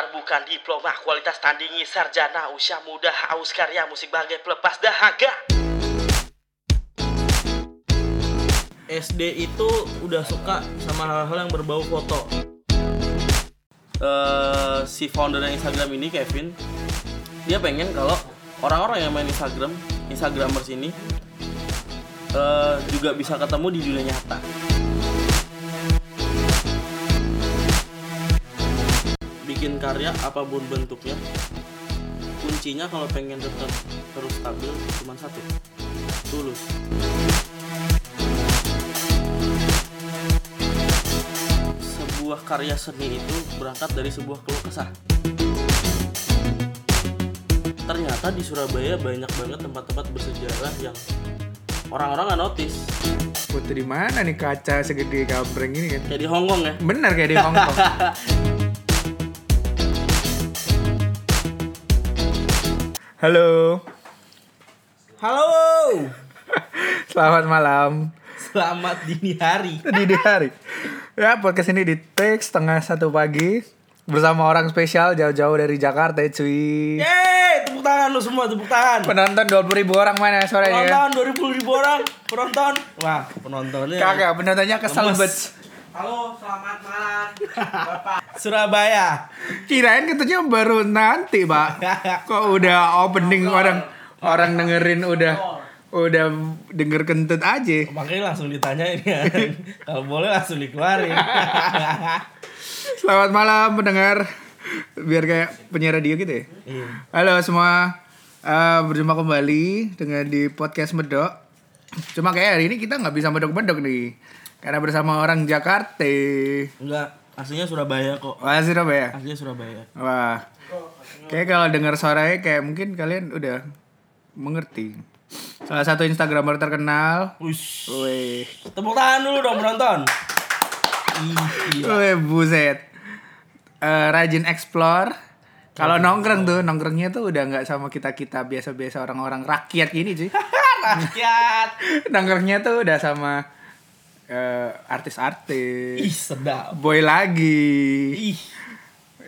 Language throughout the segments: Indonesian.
gelar bukan diploma Kualitas tandingi sarjana Usia muda haus karya musik bagai pelepas dahaga. SD itu udah suka sama hal-hal yang berbau foto. Eh, Si founder Instagram ini Kevin Dia pengen kalau orang-orang yang main Instagram Instagramers ini eh, Juga bisa ketemu di dunia nyata karya apa pun bentuknya kuncinya kalau pengen tetap terus stabil cuma satu tulus sebuah karya seni itu berangkat dari sebuah keluh kesah ternyata di Surabaya banyak banget tempat-tempat bersejarah yang orang-orang nggak notice di mana nih kaca segede gambreng ini kan? kayak di Hongkong ya Bener kayak di Hongkong. Halo, halo selamat malam. selamat dini hari Di di hari. Ya, podcast ini di take setengah satu pagi bersama orang spesial jauh-jauh dari Jakarta, cuy. Yeay, tepuk tangan lu semua, tepuk tangan. Penonton 20 ribu orang mana sore ini? Penonton 20 ribu orang, penonton. Wah, penontonnya. Kagak, penontonnya kesel Lemes. Halo, selamat malam, Bapak. Surabaya. Kirain katanya baru nanti, Pak. Kok udah opening orang orang dengerin udah udah denger kentut aja. Makanya langsung ditanyain ya. Kalau boleh langsung dikeluarin. Selamat malam pendengar. Biar kayak penyiar radio gitu ya. Iya. Halo semua. Eh, berjumpa kembali dengan di podcast Medok. Cuma kayak hari ini kita nggak bisa medok-medok nih. Karena bersama orang Jakarta. Enggak, aslinya Surabaya kok. Wah, Surabaya. Aslinya Surabaya. Wah. Kayak kalau dengar suaranya kayak mungkin kalian udah mengerti. Salah satu Instagramer terkenal. Ush. Wih. Tepuk tangan dulu dong penonton. Gila. Wih, buset. Eh, rajin explore. Kalau nongkrong tuh, nongkrongnya tuh udah nggak sama kita-kita biasa-biasa orang-orang rakyat gini cuy. Rakyat. nongkrongnya tuh udah sama eh, artis-artis. Ih, sedap. Boy lagi. Ih.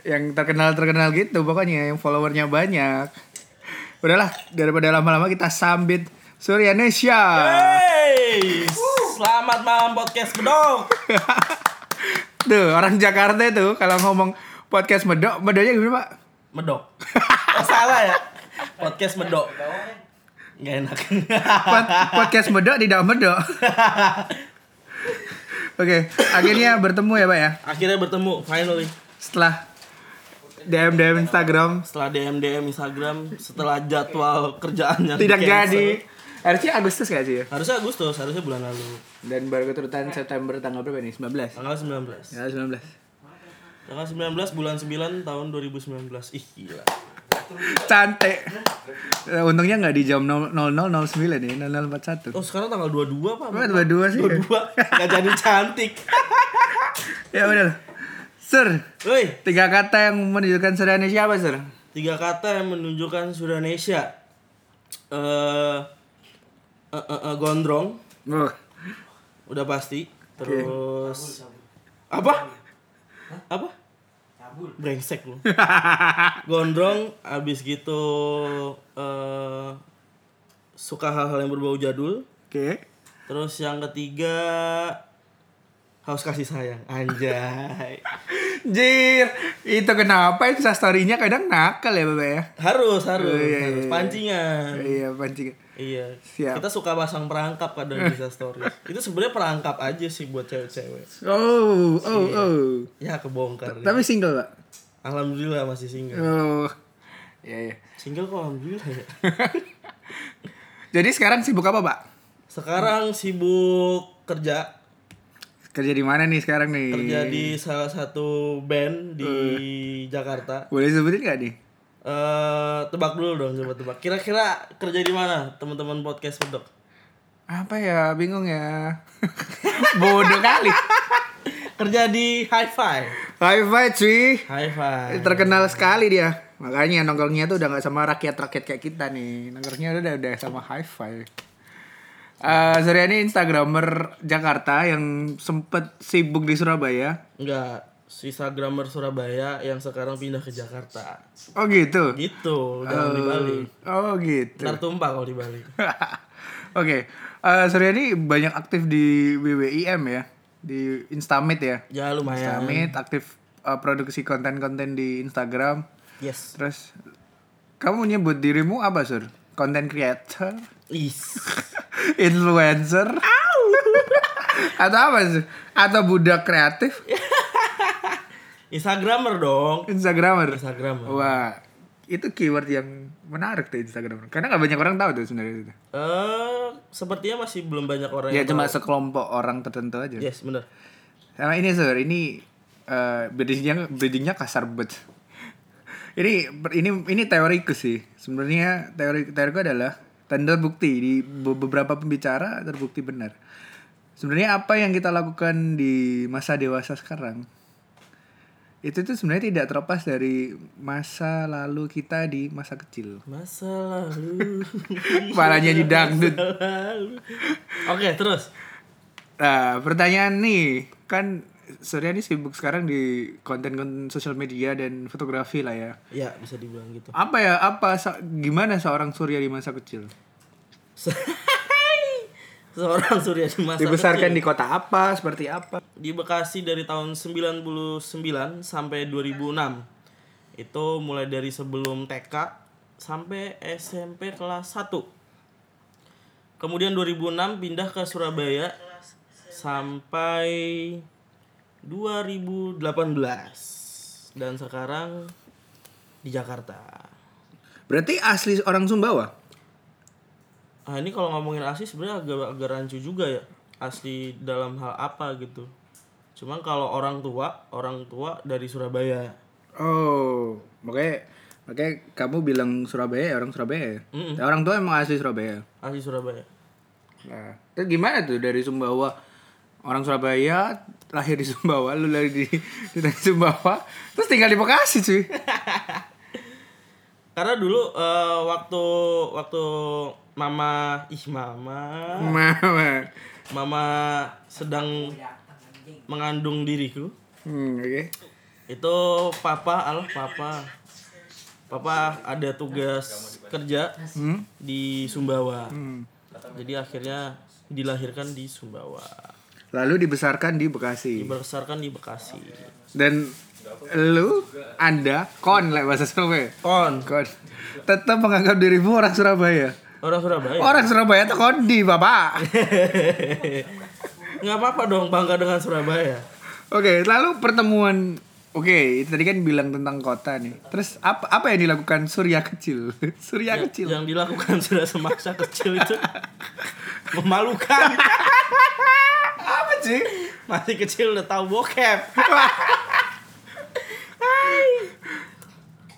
Yang terkenal-terkenal gitu pokoknya yang followernya banyak. Udahlah, daripada lama-lama kita sambit Suryanesia. Hey, selamat malam podcast bedok. Tuh, orang Jakarta tuh kalau ngomong podcast medok, medoknya gimana, Pak? Medok. Oh salah ya. Podcast medok. Gak enak. Pod- podcast medok tidak medok. Oke, akhirnya bertemu ya, Pak ya. Akhirnya bertemu finally. Setelah DM DM Instagram Setelah DM DM Instagram, setelah jadwal kerjaannya tidak jadi. Harusnya Agustus gak sih ya? Harusnya Agustus, harusnya bulan lalu. Dan baru keturutan September tanggal berapa nih? 19. Tanggal 19. Ya, 19. Tanggal 19 bulan 9 tahun 2019. Ih, gila. Cantik. Eh, Untungnya nggak di jam 0009 nih, 0041. Oh, sekarang tanggal 22, Pak. Apa dua-dua sih? ya? 22. Gak jadi cantik. Ya udah. Sir, Woi, tiga kata yang menunjukkan Suryani siapa, Sir? tiga kata yang menunjukkan Sudanesia. Eh eh, eh, eh, gondrong, Oh, udah pasti. Terus apa? Apa? Brengsek lu. Gondrong abis gitu eh suka hal-hal yang berbau jadul. Oke. Terus yang ketiga haus kasih sayang. Anjay. Jir, itu kenapa itu story-nya kadang nakal ya, Bapak ya? Harus, harus, Oh, iya, harus iya. pancingan. Iya, pancing. Iya. Siap. Kita suka pasang perangkap kadang di story. Itu sebenarnya perangkap aja sih buat cewek-cewek. Oh, oh, Iya. oh. Ya kebongkar. Tapi single, Pak? Alhamdulillah masih single. Oh. Iya, iya. Single kok alhamdulillah ya. Jadi sekarang sibuk apa, Pak? Sekarang sibuk kerja, Kerja di mana nih sekarang nih? kerja di salah satu band di Eh. Jakarta. Boleh sebutin gak nih? Eh tebak dulu dong, coba tebak. Kira-kira kerja di mana teman-teman podcast Pedok? Apa ya? Bingung ya. Bodoh kali. Kerja di Hi-Fi. Hi-Fi cuy. Hi-Fi. Terkenal sekali dia. Makanya nongkrongnya tuh udah gak sama rakyat-rakyat kayak kita nih. Nongkrongnya udah udah sama hi-fi. Eh Suryani Instagramer Jakarta yang sempet sibuk di Surabaya. Enggak, Instagramer Surabaya yang sekarang pindah ke Jakarta. Oh gitu. Gitu, jangan di Bali. Oh gitu. Ntar tumpah kalau di Bali. Oke, Eh, Surya ini banyak aktif di WWIM ya, di Instamit ya. Ya lumayan. Instamit aktif eh, produksi konten-konten di Instagram. Yes. Terus kamu nyebut dirimu apa sur? Content creator, Is. influencer, atau apa sih? Atau budak kreatif, Instagramer dong. Instagramer. Instagramer. Wah, itu keyword yang menarik tuh Instagram. Karena nggak banyak orang tahu tuh sebenarnya itu. Eh, sepertinya masih belum banyak orang Ya yang cuma tahu. sekelompok orang tertentu aja. Yes, bener. Sama ini sur, ini eh bridgingnya bridgingnya kasar banget. ini ini ini teoriku sih. Sebenarnya teori teoriku adalah dan terbukti di be- beberapa pembicara terbukti benar. Sebenarnya apa yang kita lakukan di masa dewasa sekarang itu tuh sebenarnya tidak terlepas dari masa lalu kita di masa kecil. Masa lalu. Kepalanya di dangdut. Oke, terus. Nah, pertanyaan nih, kan Surya ini sibuk sekarang di konten-konten sosial media dan fotografi lah ya. Ya, bisa dibilang gitu. Apa ya, apa, gimana seorang Surya di masa kecil? Seorang Surya di masa Dibesarkan kecil. di kota apa, seperti apa? di Bekasi dari tahun 99 sampai 2006. Itu mulai dari sebelum TK sampai SMP kelas 1. Kemudian 2006 pindah ke Surabaya sampai 2018 dan sekarang di Jakarta. Berarti asli orang Sumbawa? Ah ini kalau ngomongin asli sebenarnya agak agak rancu juga ya. Asli dalam hal apa gitu. Cuman kalau orang tua, orang tua dari Surabaya. Oh, makanya, makanya kamu bilang Surabaya ya orang Surabaya ya? Mm-mm. Ya, Orang tua emang asli Surabaya? Asli Surabaya. Nah, terus gimana tuh dari Sumbawa? Orang Surabaya lahir di Sumbawa, lu lahir di, di Sumbawa, terus tinggal di Bekasi cuy. Karena dulu eh, waktu waktu mama ih mama Mama. mama sedang mengandung diriku Hmm, oke. itu papa Allah papa papa ada tugas kerja Hmm? di Sumbawa Hmm. jadi akhirnya dilahirkan di Sumbawa Lalu dibesarkan di Bekasi. dibesarkan di Bekasi Dan lu, Anda, kon lah bahasa Surabaya. kon Kon. Tetap menganggap dirimu orang Surabaya. Orang Surabaya Orang Surabaya tuh kondi, Bapak. nggak apa-apa dong bangga dengan Surabaya Oke, lalu pertemuan Oke, tadi kan bilang tentang kota nih. Terus apa apa yang dilakukan Surya kecil? Surya kecil. yang dilakukan sudah semasa kecil itu memalukan Apa sih? masih kecil udah tahu bokep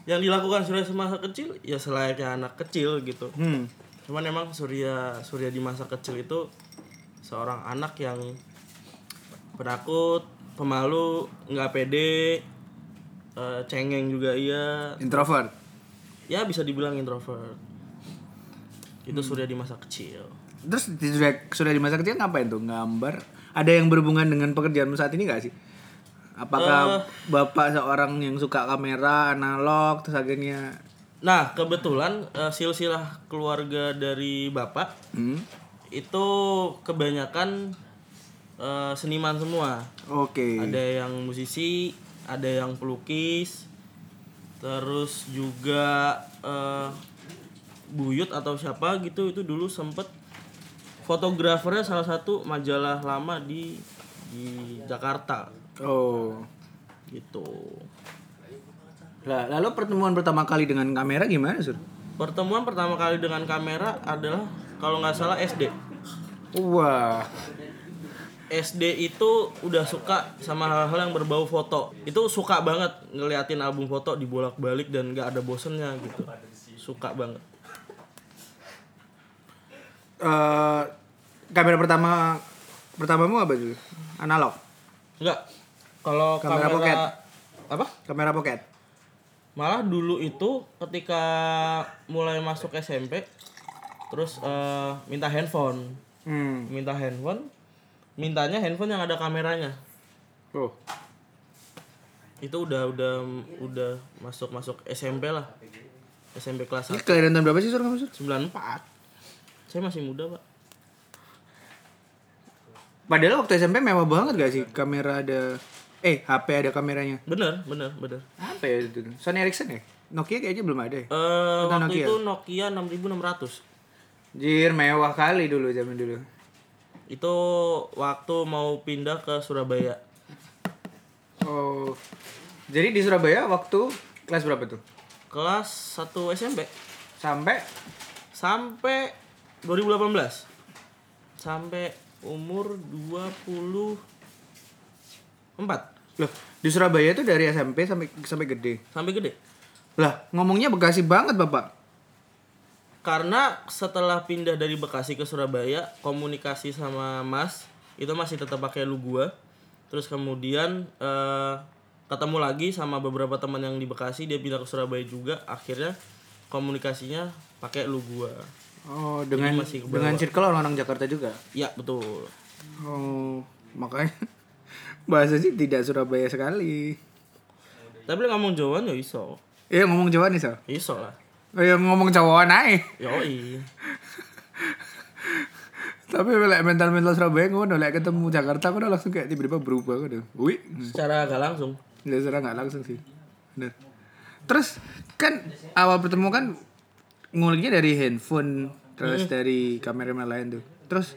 yang dilakukan Surya semasa kecil ya selayaknya anak kecil gitu Hmm. Cuman emang Surya Surya di masa kecil itu seorang anak yang penakut pemalu nggak pede eh, cengeng juga iya Introvert. ya bisa dibilang introvert itu Surya di masa kecil Terus di- sudah sudah di masa kecil ngapain tuh? Gambar. Ada yang berhubungan dengan pekerjaanmu saat ini gak sih? Apakah bapak seorang yang suka kamera analog terus akhirnya nah kebetulan eh, silsilah keluarga dari bapak hmm? itu kebanyakan eh, seniman semua Oke. ada yang musisi ada yang pelukis terus juga eh, buyut atau siapa gitu itu dulu sempet fotografernya salah satu majalah lama di di Jakarta Oh. gitu Lah, lalu pertemuan pertama kali dengan kamera gimana, Sur? pertemuan pertama kali dengan kamera adalah kalau nggak salah SD Wah. SD itu udah suka sama hal-hal yang berbau foto itu suka banget ngeliatin album foto dibolak-balik dan nggak ada bosennya gitu suka banget Eh kamera pertama pertamamu apa tuh? Analog. Enggak. Kalau Kamera kamera, pocket. apa? Kamera pocket. Malah dulu itu ketika mulai masuk SMP terus eh, minta handphone. Hmm. Minta handphone. Mintanya handphone yang ada kameranya. Oh. itu udah udah udah masuk masuk SMP lah SMP kelas Ini kelahiran tahun berapa sih Sur kamu Sur? 1 94 saya masih muda pak Padahal waktu SMP mewah banget gak sih kamera ada eh HP ada kameranya. bener bener bener Apa ya itu? Sony Ericsson ya? Nokia kayaknya belum ada ya. Eh Atau waktu Nokia? itu Nokia 6600 Jir mewah kali dulu zaman dulu. itu waktu mau pindah ke Surabaya Oh. Jadi di Surabaya waktu kelas berapa tuh? kelas 1 SMP Sampai sampai 2018 sampai umur 24 loh di Surabaya itu dari SMP sampai sampai gede. sampai gede? Lah, ngomongnya Bekasi banget, Bapak. karena setelah pindah dari Bekasi ke Surabaya komunikasi sama Mas itu masih tetap pakai lu gua. Terus kemudian eh, ketemu lagi sama beberapa teman yang di Bekasi dia pindah ke Surabaya juga. Akhirnya komunikasinya pakai lu gua. Oh, dengan dengan circle orang-orang Jakarta juga. ya betul. Oh, makanya bahasa sih tidak Surabaya sekali. tapi lu ngomong Jawa ya iso Iya ngomong Jawa nih, Sal. iso lah Oh, ya ngomong Jawa aja. yoi Tapi lek mental-mental Surabaya ngono lek ketemu Jakarta udah langsung kayak tiba-tiba berubah udah. Wih, secara gak langsung nggak serah nggak langsung sih. Bener. Terus kan awal bertemu kan nguliknya dari handphone, terus dari kameramen lain tuh. Terus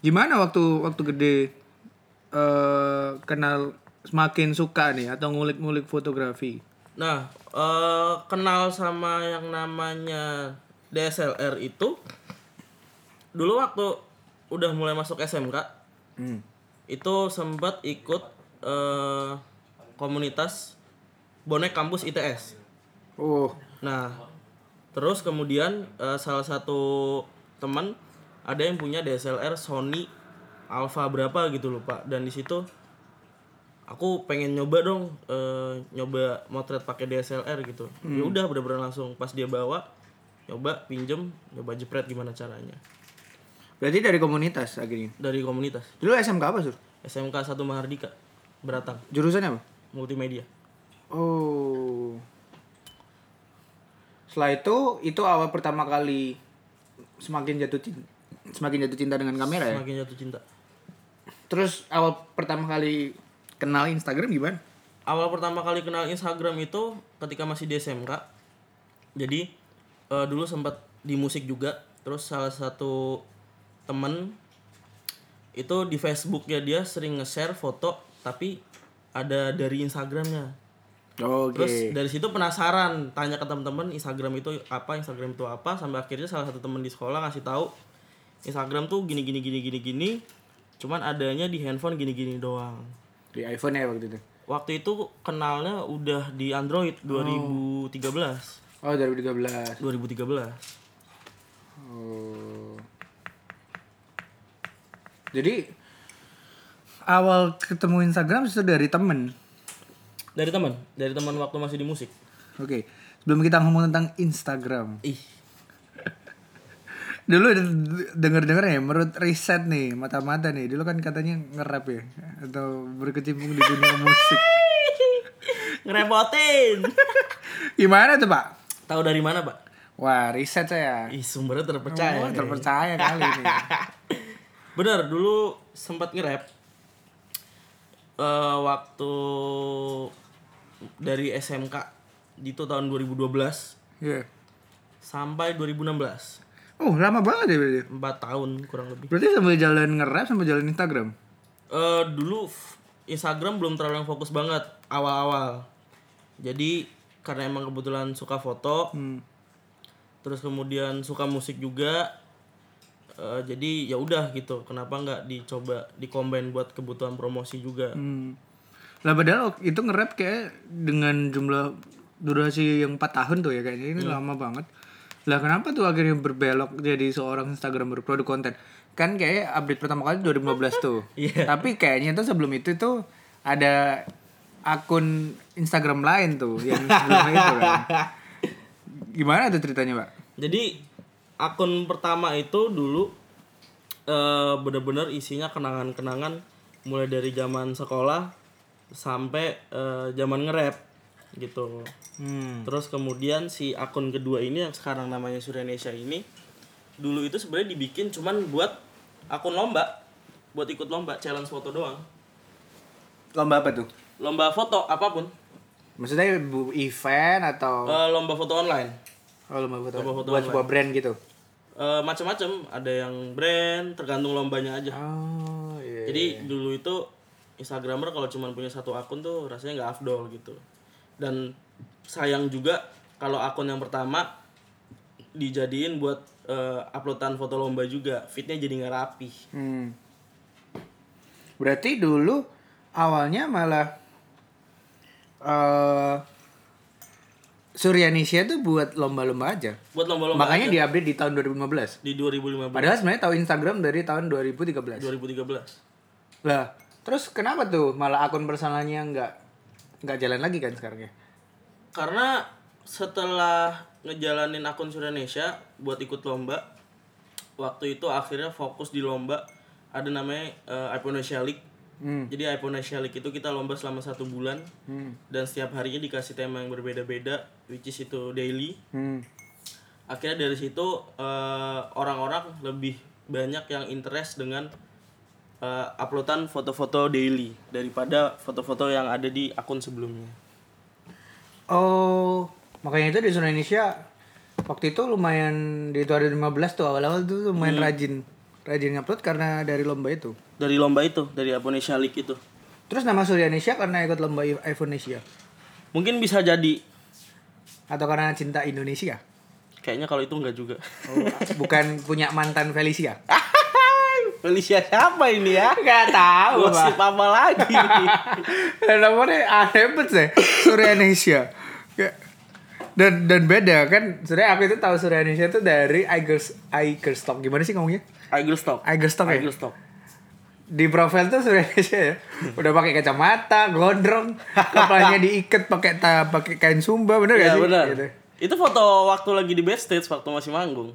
gimana waktu waktu gede eh kenal semakin suka nih atau ngulik-ngulik fotografi? Nah, eh, kenal sama yang namanya DSLR itu dulu waktu udah mulai masuk SMK Hmm. itu sempat ikut eh, komunitas bonek kampus ITS. Oh, Nah, terus kemudian eh, salah satu teman ada yang punya DSLR Sony Alpha berapa gitu lupa dan di situ aku pengen nyoba dong eh, nyoba motret pakai DSLR gitu. Ya udah bener-bener langsung pas dia bawa nyoba pinjem nyoba jepret gimana caranya berarti dari komunitas akhirnya. dari komunitas Dulu SMK apa, Sur? SMK 1 Mahardika Beratang Jurusannya apa? multimedia Oh. Setelah itu itu awal pertama kali semakin jatuh cinta semakin jatuh cinta dengan kamera ya. semakin jatuh cinta Terus awal pertama kali kenal Instagram gimana? awal pertama kali kenal Instagram itu ketika masih di SMK. Jadi eh, dulu sempat di musik juga. Terus salah satu temen itu di Facebooknya dia sering nge-share foto tapi ada dari Instagramnya. Oke. Terus dari situ penasaran, tanya ke teman-teman Instagram itu apa, Instagram itu apa, sampai akhirnya salah satu teman di sekolah ngasih tahu Instagram tuh gini gini gini gini gini, cuman adanya di handphone gini gini doang. Di iPhone ya waktu itu. Waktu itu kenalnya udah di Android 2013. Oh, 2013. 2013. Oh. Jadi awal ketemu Instagram itu dari temen. Dari teman, dari teman waktu masih di musik. Oke. Sebelum kita ngomong tentang Instagram. Ih, Dulu denger-denger ya menurut riset nih mata-mata nih dulu kan katanya nge-rap ya atau berkecimpung di dunia musik. ngerepotin. Gimana tuh, Pak? Tahu dari mana, Pak? Wah, riset saya. Ih, sumbernya terpercaya. Oh, nih. terpercaya kali ini. Bener, dulu sempat nge-rap. Eh, waktu dari SMK itu tahun 2012 Iya. sampai 2016. Oh, lama banget ya berarti. 4 tahun kurang lebih. Berarti sambil jalan nge-rap sambil jalan Instagram. Eh dulu f- Instagram belum terlalu yang fokus banget awal-awal. Jadi karena emang kebetulan suka foto, Hmm. terus kemudian suka musik juga. eh, jadi ya udah gitu. Kenapa nggak dicoba dikombain buat kebutuhan promosi juga? Hmm. Lah padahal itu nge-rap kayak dengan jumlah durasi yang 4 tahun tuh ya kayaknya ini lama banget. Lah kenapa tuh akhirnya berbelok jadi seorang Instagramer produk konten? Kan kayak update pertama kali 2015 tuh. Iya. Tapi kayaknya tuh sebelum itu tuh ada akun Instagram lain tuh yang sebelum itu kan. Gimana tuh ceritanya, Pak? Jadi akun pertama itu dulu eh bener-bener isinya kenangan-kenangan mulai dari zaman sekolah sampai eh, zaman nge-rap gitu. Hmm. Terus kemudian si akun kedua ini yang sekarang namanya Suryanesia ini dulu itu sebenarnya dibikin cuman buat akun lomba, buat ikut lomba challenge foto doang. Lomba apa tuh? Lomba foto apa pun, Maksudnya event atau Eh, lomba foto online. oh, lomba foto, lomba foto buat online. sebuah brand gitu? Eh, macam-macam, ada yang brand, tergantung lombanya aja. Oh iya. Jadi dulu itu Instagramer kalau cuma punya satu akun tuh rasanya nggak afdol gitu. Dan sayang juga kalau akun yang pertama dijadiin buat eh, uploadan foto lomba juga, fitnya jadi nggak rapi. Hmm. Berarti dulu awalnya malah eh Suryanesia tuh buat lomba-lomba aja. Buat lomba-lomba Makanya aja diupdate di tahun 2015. di 2015, Padahal sebenarnya tahu Instagram dari tahun 2013. 2013. Lah, terus kenapa tuh malah akun personalnya nggak nggak jalan lagi kan sekarang ya? Karena setelah ngejalanin akun Suryanesia buat ikut lomba, waktu itu akhirnya fokus di lomba ada namanya eh, Iponesia League. Hmm. Jadi Iponesia League itu kita lomba selama satu bulan Hmm. dan setiap harinya dikasih tema yang berbeda-beda, which is itu daily. Hmm. Akhirnya dari situ eh, orang-orang lebih banyak yang interest dengan eh, uploadan foto-foto daily daripada foto-foto yang ada di akun sebelumnya. Oh, makanya itu di Indonesia waktu itu lumayan di 2015 tuh awal-awal tuh lumayan rajin rajin ngupload karena dari lomba itu. Dari lomba itu, dari Iponesia League itu. Terus nama Suryanesia karena ikut lomba iPhone Asia Mungkin bisa jadi atau karena cinta Indonesia? kayaknya kalau itu enggak juga. Oh, bukan punya mantan Felicia. Felicia siapa ini ya? Gak tahu, Gosip apa lagi? Namanya aneh banget sih. Suryanesia. Kayak- Dan dan beda kan. Sebenarnya aku itu tahu Suryanesia itu dari Igers Igerstock. Gimana sih ngomongnya? Igerstock. Igerstock ya? Igerstock. Di profil tuh Suryanesia ya. Udah pakai kacamata, gondrong, kepalanya diikat pakai pakai kain sumba, bener gak Ya sih? benar. Gitu. Itu foto waktu lagi di backstage waktu masih manggung.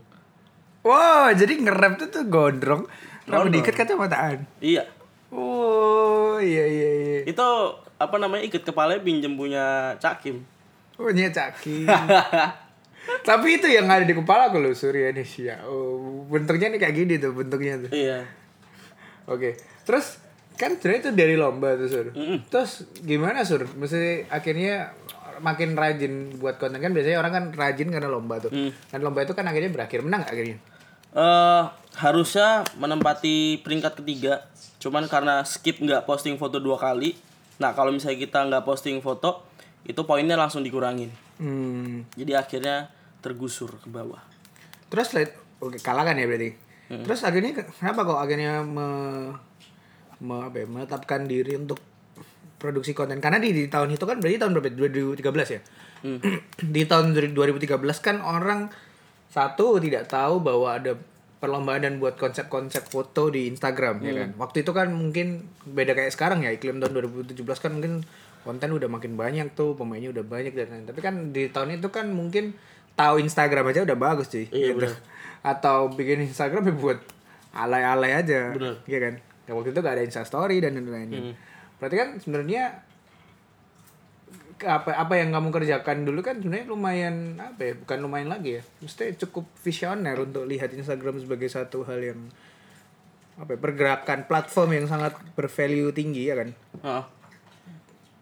Wow, jadi nge-rap tuh tuh gondrong, Gondrong. diikat kacamataan. Iya. Oh, iya iya iya. Itu apa namanya ikat kepalanya pinjem punya Cakim. Oh, nya caki. Tapi itu yang ada di kepala aku loh, Suryanesia. Oh, bentuknya nih kayak gini tuh, bentuknya tuh. Iya. Oke. Terus kan sebenarnya itu dari lomba tuh, Sur. Mm-mm. Terus gimana, Sur? Mesti akhirnya makin rajin buat konten kan biasanya orang kan rajin karena lomba tuh. Mm. Dan lomba itu kan akhirnya berakhir menang akhirnya? Eh harusnya menempati peringkat ketiga cuman karena skip nggak posting foto dua kali nah kalau misalnya kita nggak posting foto itu poinnya langsung dikurangin Hmm. jadi akhirnya tergusur ke bawah Terus lihat oke kalah kan ya berarti. Terus akhirnya ke- kenapa kok akhirnya me, me- apa ya, menetapkan diri untuk produksi konten karena di, di tahun itu kan berarti tahun berapa? 2013 ya. di tahun 2013 kan orang satu tidak tahu bahwa ada perlombaan dan buat konsep-konsep foto di Instagram ya kan. Waktu itu kan mungkin beda kayak sekarang ya iklim tahun 2017 kan mungkin konten udah makin banyak tuh pemainnya udah banyak dan lain. Tapi kan di tahun itu kan mungkin tahu Instagram aja udah bagus cuy. Iya, gitu. Atau bikin Instagram ya buat alay-alay aja. Benar. Iya kan. Ya, waktu itu gak ada Insta Story dan lain-lain. Berarti kan sebenarnya apa apa yang kamu kerjakan dulu kan sebenarnya lumayan apa ya bukan lumayan lagi ya mesti cukup visioner untuk lihat Instagram sebagai satu hal yang apa ya, pergerakan platform yang sangat bervalue tinggi ya kan Heeh.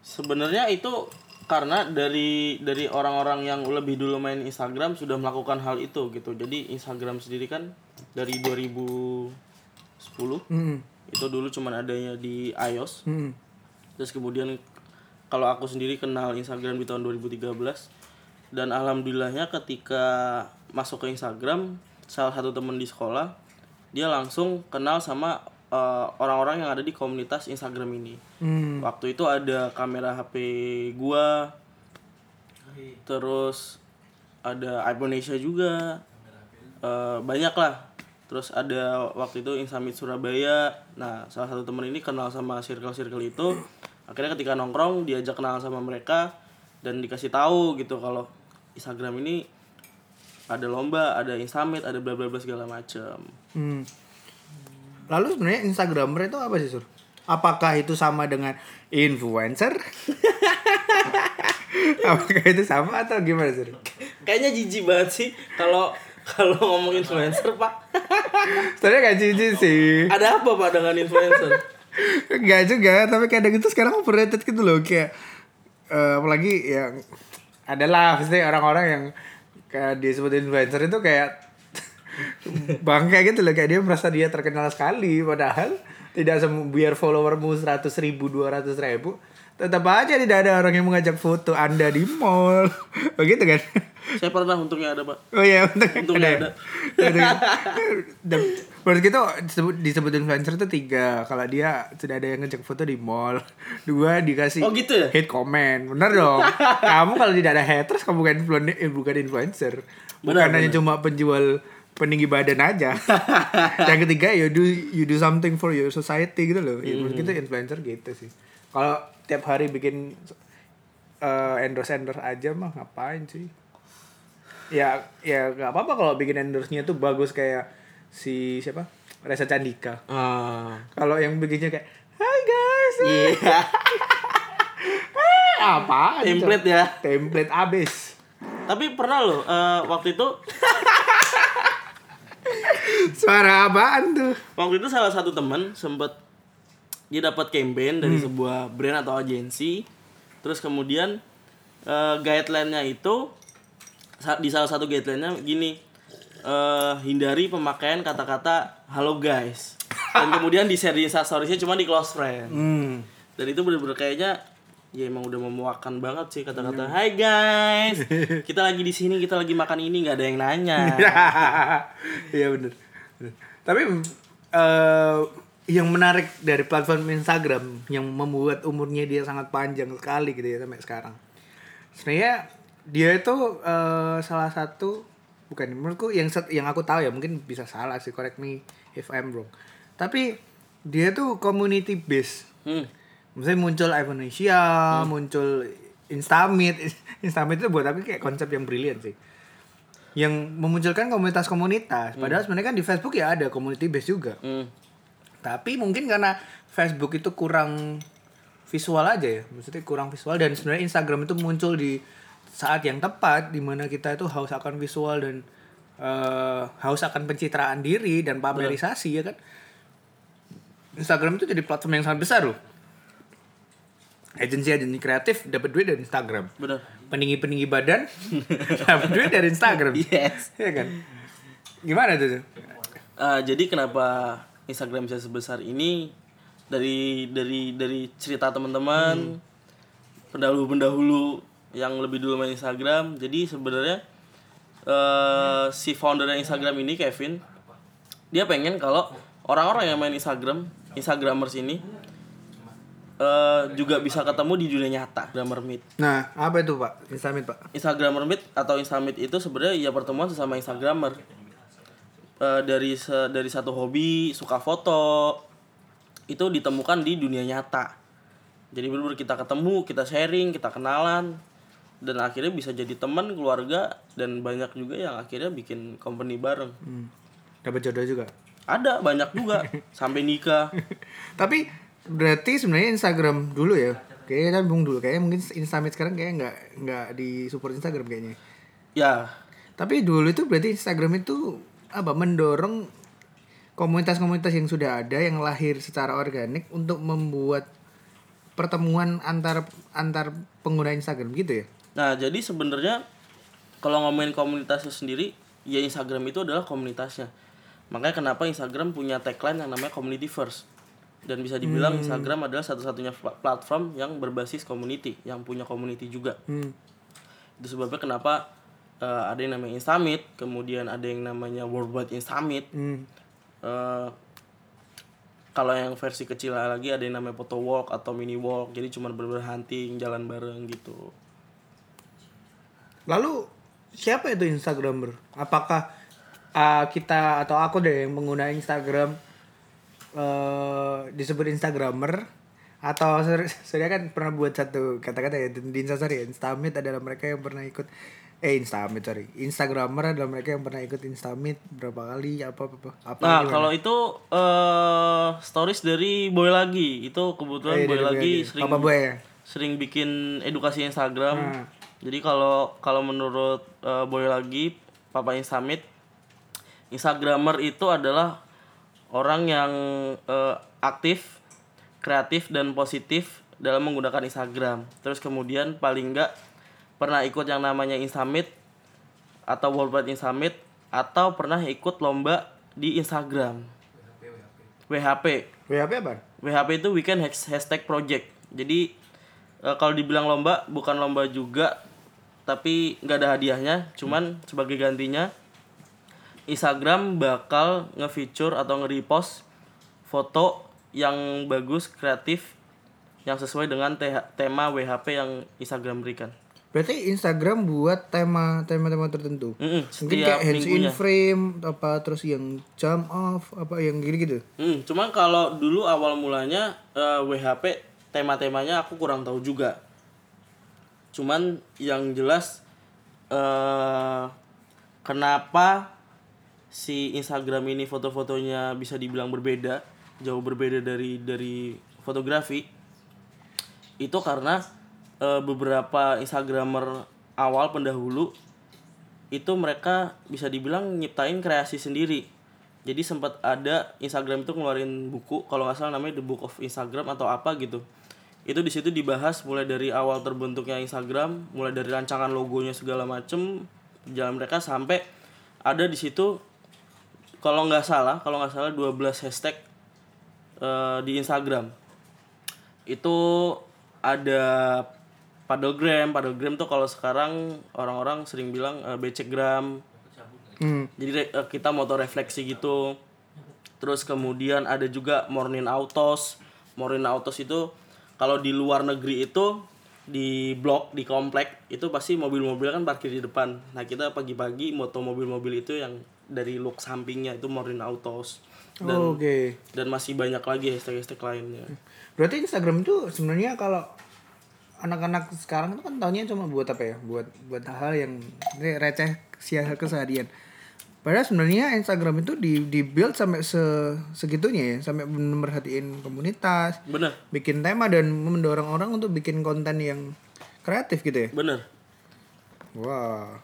sebenarnya itu karena dari dari orang-orang yang lebih dulu main Instagram sudah melakukan hal itu gitu jadi Instagram sendiri kan dari 2010 hmm. itu dulu cuman adanya di iOS Hmm. Terus kemudian kalau aku sendiri kenal Instagram di tahun 2013 dan alhamdulillahnya ketika masuk ke Instagram salah satu temen di sekolah dia langsung kenal sama eh, orang-orang yang ada di komunitas Instagram ini. Hmm. Waktu itu ada kamera HP gua. Terus ada iPhone Asia juga. Eh, banyak lah terus ada waktu itu Insamit Surabaya. Nah salah satu temen ini kenal sama circle-circle itu akhirnya ketika nongkrong diajak kenal sama mereka dan dikasih tahu gitu kalau Instagram ini ada lomba ada Insamit ada bla bla bla segala macam Hmm. lalu sebenarnya Instagramer itu apa sih sur Apakah itu sama dengan influencer? Apakah itu sama atau gimana sih? Kayaknya jijik banget sih kalau kalau ngomong influencer, Pak. Sebenarnya gak jijik sih. Ada apa, Pak, dengan influencer? Gak juga, tapi kadang itu sekarang overrated gitu loh kayak eh, apalagi yang adalah pasti orang-orang yang kayak disebut influencer itu kayak bangga gitu loh kayak dia merasa dia terkenal sekali padahal tidak semua biar followermu seratus ribu dua ratus ribu tetap aja tidak ada orang yang mengajak foto anda di mall. Begitu kan? Saya pernah untungnya ada, Pak. oh iya untuk Untungnya ada. Dan menurut kita disebut, disebut influencer itu tiga. Kalau dia sudah ada yang ngejak foto di mall. Dua dikasih Oh, gitu ya? hate comment. Bener dong. Kamu kalau tidak ada haters kamu bukan influencer eh, bukan influencer. Bukan Benar, hanya benar. cuma penjual peninggi badan aja. Yang ketiga you do you do something for your society gitu loh. Ya, menurut kita influencer gitu sih. Kalau tiap hari bikin eh, endorse endorse aja mah ngapain sih? Ya ya nggak apa apa kalau bikin endorse-nya tuh bagus kayak si siapa? Reza Candika. Ah. kalau yang bikinnya kayak Hai guys Iya. apa Template ya. template abis. Tapi pernah loh eh, waktu itu suara apaan tuh? Waktu itu salah satu teman sempet dia dapat campaign dari sebuah brand atau agensi terus kemudian eh, guideline-nya itu di salah satu guideline-nya gini eh, hindari pemakaian kata-kata halo guys dan kemudian di share di cuma di close friend hmm. dan itu bener-bener kayaknya ya emang udah memuakan banget sih kata-kata Hai guys kita lagi di sini kita lagi makan ini nggak ada yang nanya Iya bener. Bener. Tapi eh yang menarik dari platform Instagram yang membuat umurnya dia sangat panjang sekali gitu ya sampai sekarang. Sebenarnya dia itu eh, salah satu bukan menurutku yang set- yang aku tahu ya mungkin bisa salah sih correct me if I'm wrong. Tapi dia tuh community based. hmm. Misalnya muncul Indonesia, muncul Instamit. Instamit itu buat aku kayak konsep yang brilian sih. Yang memunculkan komunitas-komunitas. Padahal sebenarnya kan di Facebook ya ada community base juga. Hmm. Tapi mungkin karena Facebook itu kurang visual aja ya. Maksudnya kurang visual dan sebenarnya Instagram itu muncul di saat yang tepat di mana kita itu haus akan visual dan eh, haus akan pencitraan diri dan pamerisasi ya kan. Instagram itu jadi platform yang sangat besar loh. Agensi-agensi kreatif dapat duit dari Instagram. bener Peninggi-peninggi badan dapat duit dari Instagram. Yes. Iya kan? Gimana tuh? Eh, jadi kenapa Instagram bisa sebesar ini dari dari dari cerita teman-teman pendahulu-pendahulu yang lebih dulu main Instagram. Jadi sebenarnya eh si founder Instagram ini Kevin dia pengen kalau orang-orang yang main Instagram, Instagramers ini eh juga bisa ketemu di dunia nyata, Instagramer Meet. Nah, apa itu Pak? Instamit Pak? Instagramer Meet atau Instamit itu sebenarnya ya pertemuan sesama Instagramer. Eh, dari se- dari satu hobi suka foto itu ditemukan di dunia nyata. Jadi benar kita ketemu, kita sharing, kita kenalan dan akhirnya bisa jadi teman, keluarga dan banyak juga yang akhirnya bikin company bareng. Hmm. Dapat jodoh juga. Ada banyak juga sampai nikah. Tapi berarti sebenarnya Instagram dulu ya. Kayaknya bung dulu. Kayaknya mungkin Instamit sekarang kayaknya nggak nggak di support Instagram kayaknya. Ya, Tapi dulu itu berarti Instagram itu apa mendorong komunitas-komunitas yang sudah ada yang lahir secara organik untuk membuat pertemuan antar antar pengguna Instagram gitu ya. Nah, jadi sebenarnya kalau ngomongin komunitasnya sendiri, ya Instagram itu adalah komunitasnya. Makanya kenapa Instagram punya tagline yang namanya community first. Dan bisa dibilang Instagram adalah satu-satunya pla- platform yang berbasis community, yang punya community juga. Hmm. Itu sebabnya kenapa eh, ada yang namanya Instamit, kemudian ada yang namanya Worldwide Instamit. Hmm. Eh, kalau yang versi kecil lagi ada yang namanya photo walk atau mini walk, jadi cuma bener hunting, jalan bareng gitu. Lalu siapa itu Instagramer? Apakah uh, kita atau aku deh yang pengguna Instagram eh disebut Instagramer atau saya kan pernah buat satu kata-kata ya di Instastory ya, Instamit adalah mereka yang pernah ikut eh Instamit sorry Instagramer adalah mereka yang pernah ikut Instamit berapa kali apa apa apa Nah, gimana? kalau itu eh stories dari Boy lagi. Itu kebetulan Eh, Boy Boy lagi lagi. sering Papa Boy ya? sering bikin edukasi Instagram. Nah. Jadi kalau kalau menurut eh, Boy lagi Papa Instamit Instagramer itu adalah orang yang eh, aktif, kreatif dan positif dalam menggunakan Instagram. Terus kemudian paling enggak pernah ikut yang namanya Instamit atau Worldwide Instamit atau pernah ikut lomba di Instagram. WHP. WHP apa? WHP itu Weekend Hash- Hashtag Project. Jadi eh, kalau dibilang lomba bukan lomba juga, tapi nggak ada hadiahnya. Cuman sebagai gantinya Instagram bakal nge-feature atau nge-repost foto yang bagus, kreatif, yang sesuai dengan te- tema WHP yang Instagram berikan. Berarti Instagram buat tema tema-tema tertentu. Mm-mm, Mungkin setiap kayak hands in frame apa terus yang jump off apa yang gitu-gitu. Hmm, cuman kalau dulu awal mulanya eh, WHP tema-temanya aku kurang tahu juga. Cuman yang jelas eh kenapa si Instagram ini foto-fotonya bisa dibilang berbeda, jauh berbeda dari dari fotografi. Itu karena eh, beberapa Instagramer awal pendahulu itu mereka bisa dibilang nyiptain kreasi sendiri. Jadi sempat ada Instagram itu ngeluarin buku kalau nggak salah namanya The Book of Instagram atau apa gitu. Itu di situ dibahas mulai dari awal terbentuknya Instagram, mulai dari rancangan logonya segala macem, jalan mereka sampai ada di situ kalau nggak salah, kalau nggak salah 12 hashtag eh, di Instagram. Itu ada paddlegram, paddlegram tuh kalau sekarang orang-orang sering bilang eh, becekgram, Hmm. jadi eh, kita motor refleksi gitu. Terus kemudian ada juga morning autos. Morning autos itu kalau di luar negeri itu di blok di komplek itu pasti mobil-mobil kan parkir di depan. Nah kita pagi-pagi moto mobil-mobil itu yang dari look sampingnya itu morning autos. Dan Oh, Oke. dan masih banyak lagi hashtag-hashtag lainnya. Berarti Instagram itu sebenarnya kalau anak-anak sekarang itu kan tahunya cuma buat apa ya? Buat buat hal yang ini receh sia keseharian. Padahal sebenarnya Instagram itu di di build sampai se segitunya ya, sampai benar merhatiin komunitas, bener bikin tema dan mendorong orang untuk bikin konten yang kreatif gitu ya. bener Wah.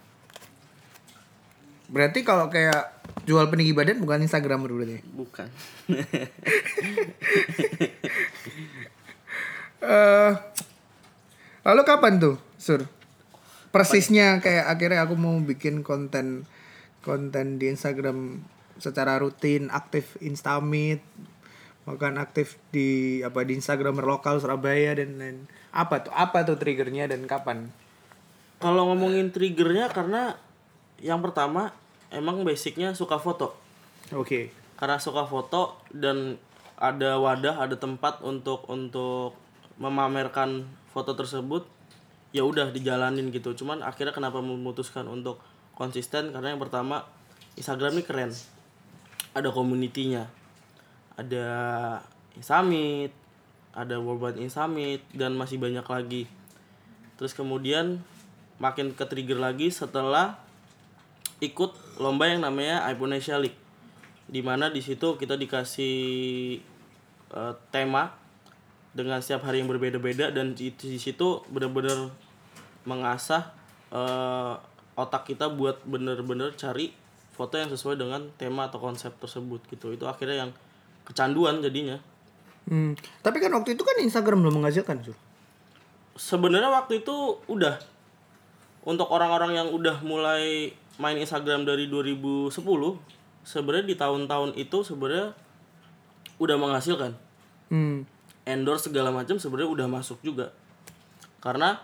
Berarti kalau kayak jual peninggi badan bukan Instagram berarti. bukan eh lalu kapan tuh, Sur? Persisnya kayak akhirnya aku mau bikin konten konten di Instagram secara rutin, aktif Instamit, bahkan aktif di apa di Instagramer lokal Surabaya dan lain. Apa tuh? Apa tuh triggernya dan kapan? kalau ngomongin triggernya karena yang pertama emang basicnya suka foto Oke. karena suka foto dan ada wadah ada tempat untuk untuk memamerkan foto tersebut ya udah dijalanin gitu. Cuman akhirnya kenapa memutuskan untuk konsisten? Karena yang pertama Instagram ini keren. Ada komunitinya ada Summit ada Worldwide Summit dan masih banyak lagi. Terus kemudian makin ke trigger lagi setelah ikut lomba yang namanya Iponesia League. Di mana di situ kita dikasih eh, tema dengan setiap hari yang berbeda-beda dan di, di situ benar-benar mengasah eh, otak kita buat bener-bener cari foto yang sesuai dengan tema atau konsep tersebut gitu itu akhirnya yang kecanduan jadinya Hmm. Tapi kan waktu itu kan Instagram belum menghasilkan, Sur. sebenarnya waktu itu udah untuk orang-orang yang udah mulai main Instagram dari 2010 sebenarnya di tahun-tahun itu sebenarnya udah menghasilkan Hmm. Endorse segala macam sebenarnya udah masuk juga. Karena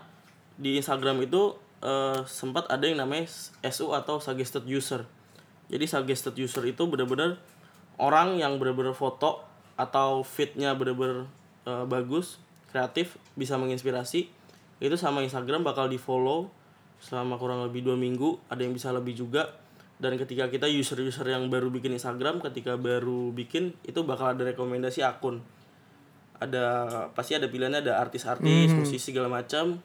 di Instagram itu eh, sempat ada yang namanya SU atau suggested user. Jadi suggested user itu benar-benar orang yang benar-benar foto atau fitnya benar-benar eh, bagus kreatif bisa menginspirasi itu sama Instagram bakal di follow selama kurang lebih dua minggu ada yang bisa lebih juga. Dan ketika kita user-user yang baru bikin Instagram ketika baru bikin itu bakal ada rekomendasi akun ada pasti ada pilihannya ada artis-artis musisi segala macam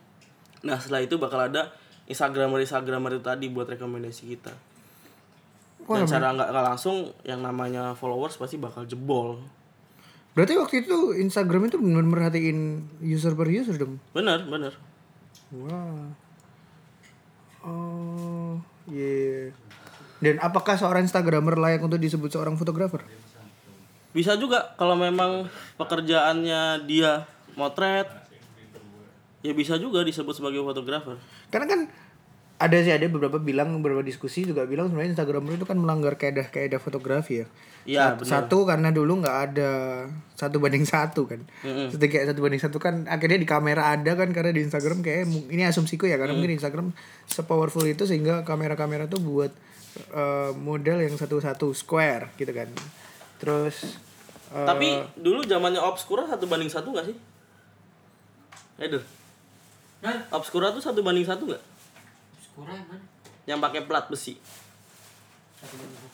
nah setelah itu bakal ada instagramer instagramer itu tadi buat rekomendasi kita Wah, dan secara nggak langsung yang namanya followers pasti bakal jebol Berarti waktu itu Instagram itu benar merhatiin user per user dong. bener bener Wah. Oh, iya. Dan apakah seorang Instagramer layak untuk disebut seorang fotografer? Bisa juga kalau memang pekerjaannya dia motret ya bisa juga disebut sebagai fotografer Karena kan ada sih ada beberapa bilang beberapa diskusi juga bilang sebenarnya Instagramer itu kan melanggar kaedah kaedah fotografi ya. Iya, Sat- Satu karena dulu nggak ada satu banding satu kan. Jadi kayak satu banding satu kan akhirnya di kamera ada kan karena di Instagram kayak ini asumsiku ya karena mungkin Instagram sepowerful itu sehingga kamera-kamera tuh buat eh, model yang satu-satu square gitu kan. Terus eh, tapi dulu zamannya obscura satu banding satu nggak sih? Eder. Obscura tuh satu banding satu nggak? Kurang kan? yang pakai plat besi.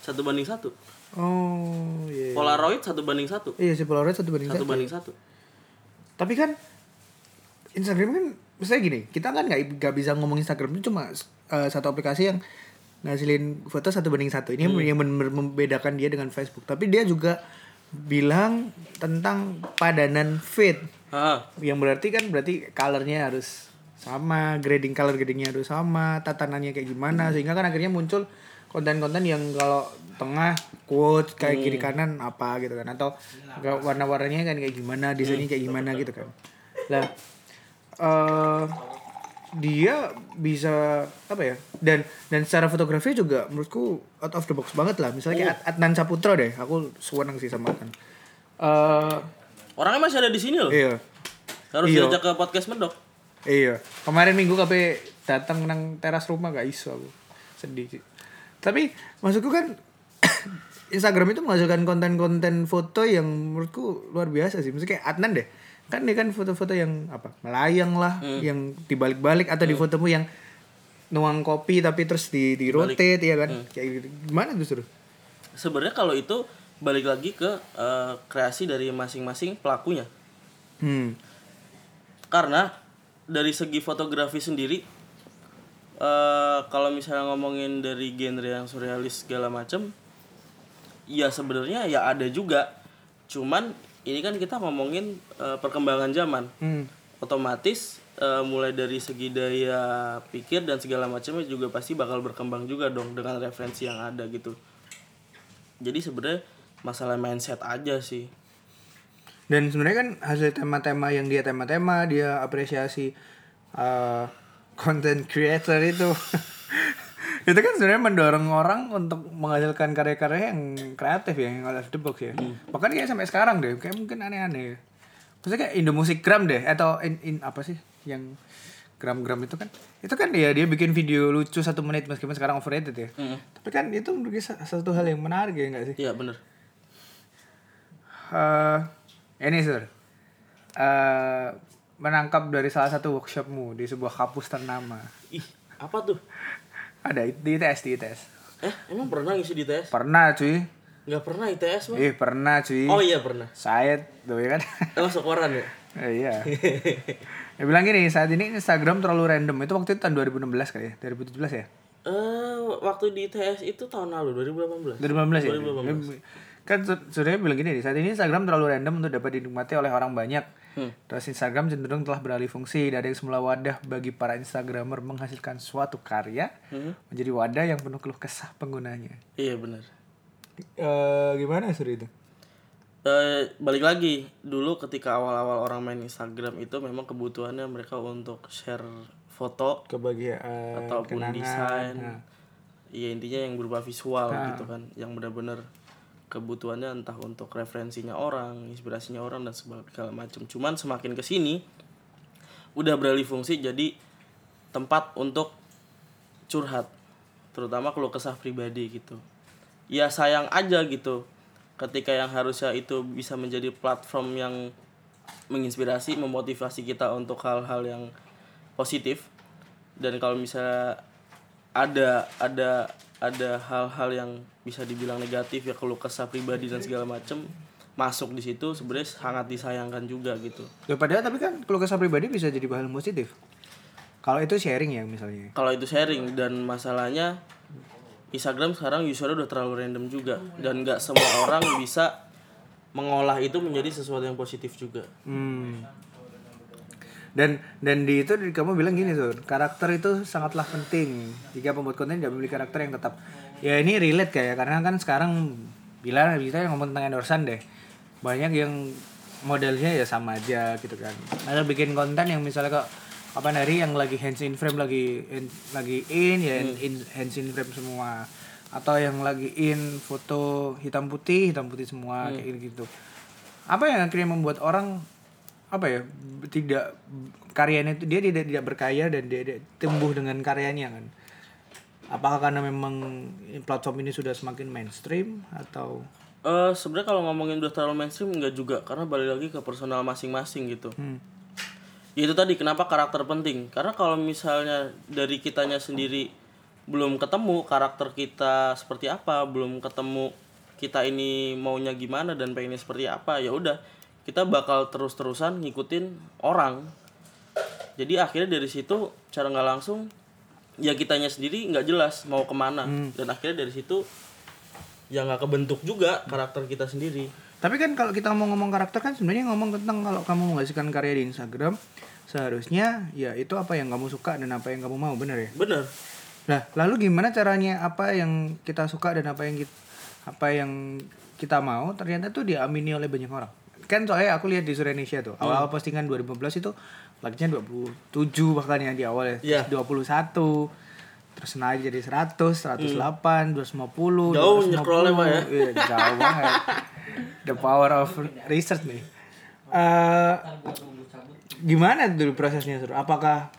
Satu banding satu. Oh iya. polaroid satu banding satu. Iya si Polaroid satu banding satu satu. banding satu. Tapi kan Instagram kan misalnya gini, kita kan nggak nggak bisa ngomong Instagram itu cuma eh, satu aplikasi yang ngasilin foto satu banding satu. Ini yang benar membedakan dia dengan Facebook. Tapi dia juga bilang tentang padanan feed ah yang berarti kan berarti colornya harus sama, grading color gradingnya harus sama, tatanannya kayak gimana. Sehingga kan akhirnya muncul konten-konten yang kalau tengah quote kayak kiri kanan apa gitu kan. Atau warna-warnanya kan kayak gimana desainnya kayak gimana gitu kan. Lah eh dia bisa apa ya dan dan secara fotografi juga menurutku out of the box banget lah misalnya kayak Ad- Adnan Saputro deh aku seneng sih sama Adnan eh orangnya masih ada di sini loh iya harus Iya. diajak ke podcast medok Iya, kemarin minggu kape datang nang teras rumah gak iso aku. Sedih sih. Tapi maksudku kan Instagram itu menghasilkan konten-konten foto yang menurutku luar biasa sih. Maksudnya kayak Adnan deh. Kan dia kan foto-foto yang apa? Melayang lah, yang dibalik-balik atau di fotomu yang nuang kopi tapi terus di di rotate ya kan. Kayak gitu. Gimana tuh suruh? sebenarnya kalau itu balik lagi ke eh, kreasi dari masing-masing pelakunya Hmm. karena dari segi fotografi sendiri eh kalau misalnya ngomongin dari genre yang surrealis segala macem ya sebenarnya ya ada juga cuman ini kan kita ngomongin eh, perkembangan zaman. Hmm. otomatis eh, mulai dari segi daya pikir dan segala macamnya juga pasti bakal berkembang juga dong dengan referensi yang ada gitu. Jadi sebenarnya masalah mindset aja sih. Dan sebenarnya kan hasil tema-tema yang dia tema-tema dia apresiasi uh, content creator itu itu kan sebenarnya mendorong orang untuk menghasilkan karya-karya yang kreatif ya yang out of the box ya. Bahkan kayak sampai sekarang deh kayak mungkin aneh-aneh. ya. Maksudnya kayak Indo Music Gram deh atau in, in apa sih yang gram-gram itu kan. Itu kan ya dia bikin video lucu satu menit meskipun sekarang overrated ya. Tapi kan itu menurut satu hal yang menarik ya enggak sih? Iya bener. Eh ini sur. Eh menangkap dari salah satu workshopmu di sebuah kampus ternama. Ih apa tuh ada di ITS di ITS eh emang pernah ngisi di ITS pernah cuy. Nggak pernah ITS mah eh pernah cuy. Oh iya pernah. Saya tuh ya kan? Eh, masuk koran ya? Eh, iya. Dia bilang gini saat ini Instagram terlalu random. Itu waktu itu tahun 2016 kali ya? 2017 ya? Eh waktu di ITS itu tahun lalu 2018 2015 ya? 2015. Kan surya bilang gini saat ini Instagram terlalu random untuk dapat dinikmati oleh orang banyak. Hmm. terus Instagram cenderung telah beralih fungsi dari yang semula wadah bagi para Instagramer menghasilkan suatu karya Hmm. menjadi wadah yang penuh keluh kesah penggunanya. Iya bener Eh gimana sur itu? Eh, balik lagi. Dulu ketika awal-awal orang main Instagram itu memang kebutuhannya mereka untuk share foto kebahagiaan ataupun kenangan. desain. Nah, Iya intinya yang berupa visual gitu kan yang benar-benar kebutuhannya entah untuk referensinya orang inspirasinya orang dan segala macam. Cuman semakin ke sini udah beralih fungsi jadi tempat untuk curhat. Terutama kalau kesah pribadi gitu. Ya sayang aja gitu. Ketika yang harusnya itu bisa menjadi platform yang menginspirasi memotivasi kita untuk hal-hal yang positif. Dan kalau misalnya ada ada ada hal-hal yang bisa dibilang negatif ya kalau kesah pribadi dan segala macem masuk di situ sebenarnya sangat disayangkan juga gitu ya padahal tapi kan kalau kesah pribadi bisa jadi bahan positif Kalau itu sharing ya misalnya. kalau itu sharing dan masalahnya Instagram sekarang usernya udah terlalu random juga dan nggak semua orang bisa mengolah itu menjadi sesuatu yang positif juga Hmm. Dan dan di itu kamu bilang gini tuh, karakter itu sangatlah penting. Jika pembuat konten tidak memiliki karakter yang tetap. Ya ini relate kayak karena kan sekarang bila kita yang ngomong tentang endorsan deh. Banyak yang modelnya ya sama aja gitu kan. Ada bikin konten yang misalnya kok kapan hari yang lagi hands in frame lagi in- lagi in ya in, hands in frame semua atau yang lagi in foto hitam putih hitam putih semua kayak gitu apa yang akhirnya membuat orang apa ya tidak karyanya itu dia tidak tidak berkarya dan dia, dia tumbuh dengan karyanya kan. Apakah karena memang platform ini sudah semakin mainstream atau? Eh sebenarnya kalau ngomongin udah terlalu mainstream enggak juga. Karena balik lagi ke personal masing-masing gitu. Hmm. ya itu tadi kenapa karakter penting? Karena kalau misalnya dari kitanya sendiri belum ketemu karakter kita seperti apa belum ketemu kita ini maunya gimana dan pengennya seperti apa ya udah kita bakal terus-terusan ngikutin orang. Jadi akhirnya dari situ cara nggak langsung ya kitanya sendiri nggak jelas mau ke mana. Dan akhirnya dari situ ya nggak kebentuk juga karakter kita sendiri. Tapi kan kalau kita mau ngomong karakter kan sebenarnya ngomong tentang kalau kamu menghasilkan karya di Instagram seharusnya ya itu apa yang kamu suka dan apa yang kamu mau bener ya? Bener. Nah, lalu gimana caranya apa yang kita suka dan apa yang kita, apa yang kita mau ternyata tuh diamini oleh banyak orang. Kan soalnya aku lihat di Indonesia tuh, awal postingan 2015 itu like-nya 27 bahkan ya di awal ya. Iya. Terus 21 terus naik jadi 100, 108, 250, Jauh 250. nyekrolnya, Pak, ya. Iya, jauh banget. The power of research nih. Eh gimana dulu prosesnya, Sur? Apakah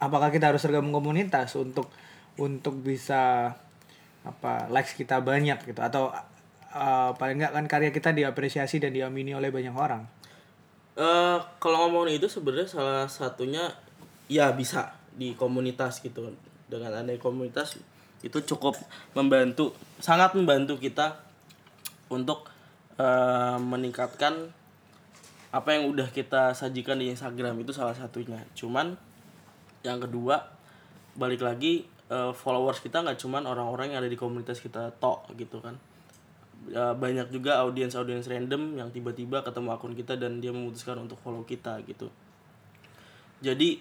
apakah kita harus tergabung komunitas untuk untuk bisa apa likes kita banyak gitu atau eh, paling nggak kan karya kita diapresiasi dan diamini oleh banyak orang. Eh kalau ngomongin itu sebenarnya salah satunya ya bisa di komunitas gitu. Dengan adanya komunitas itu cukup membantu sangat membantu kita untuk eh, meningkatkan apa yang udah kita sajikan di Instagram itu salah satunya. Cuman yang kedua balik lagi eh, followers kita nggak cuman orang-orang yang ada di komunitas kita tok gitu kan Ya, banyak juga audiens audiens random yang tiba-tiba ketemu akun kita dan dia memutuskan untuk follow kita gitu. Jadi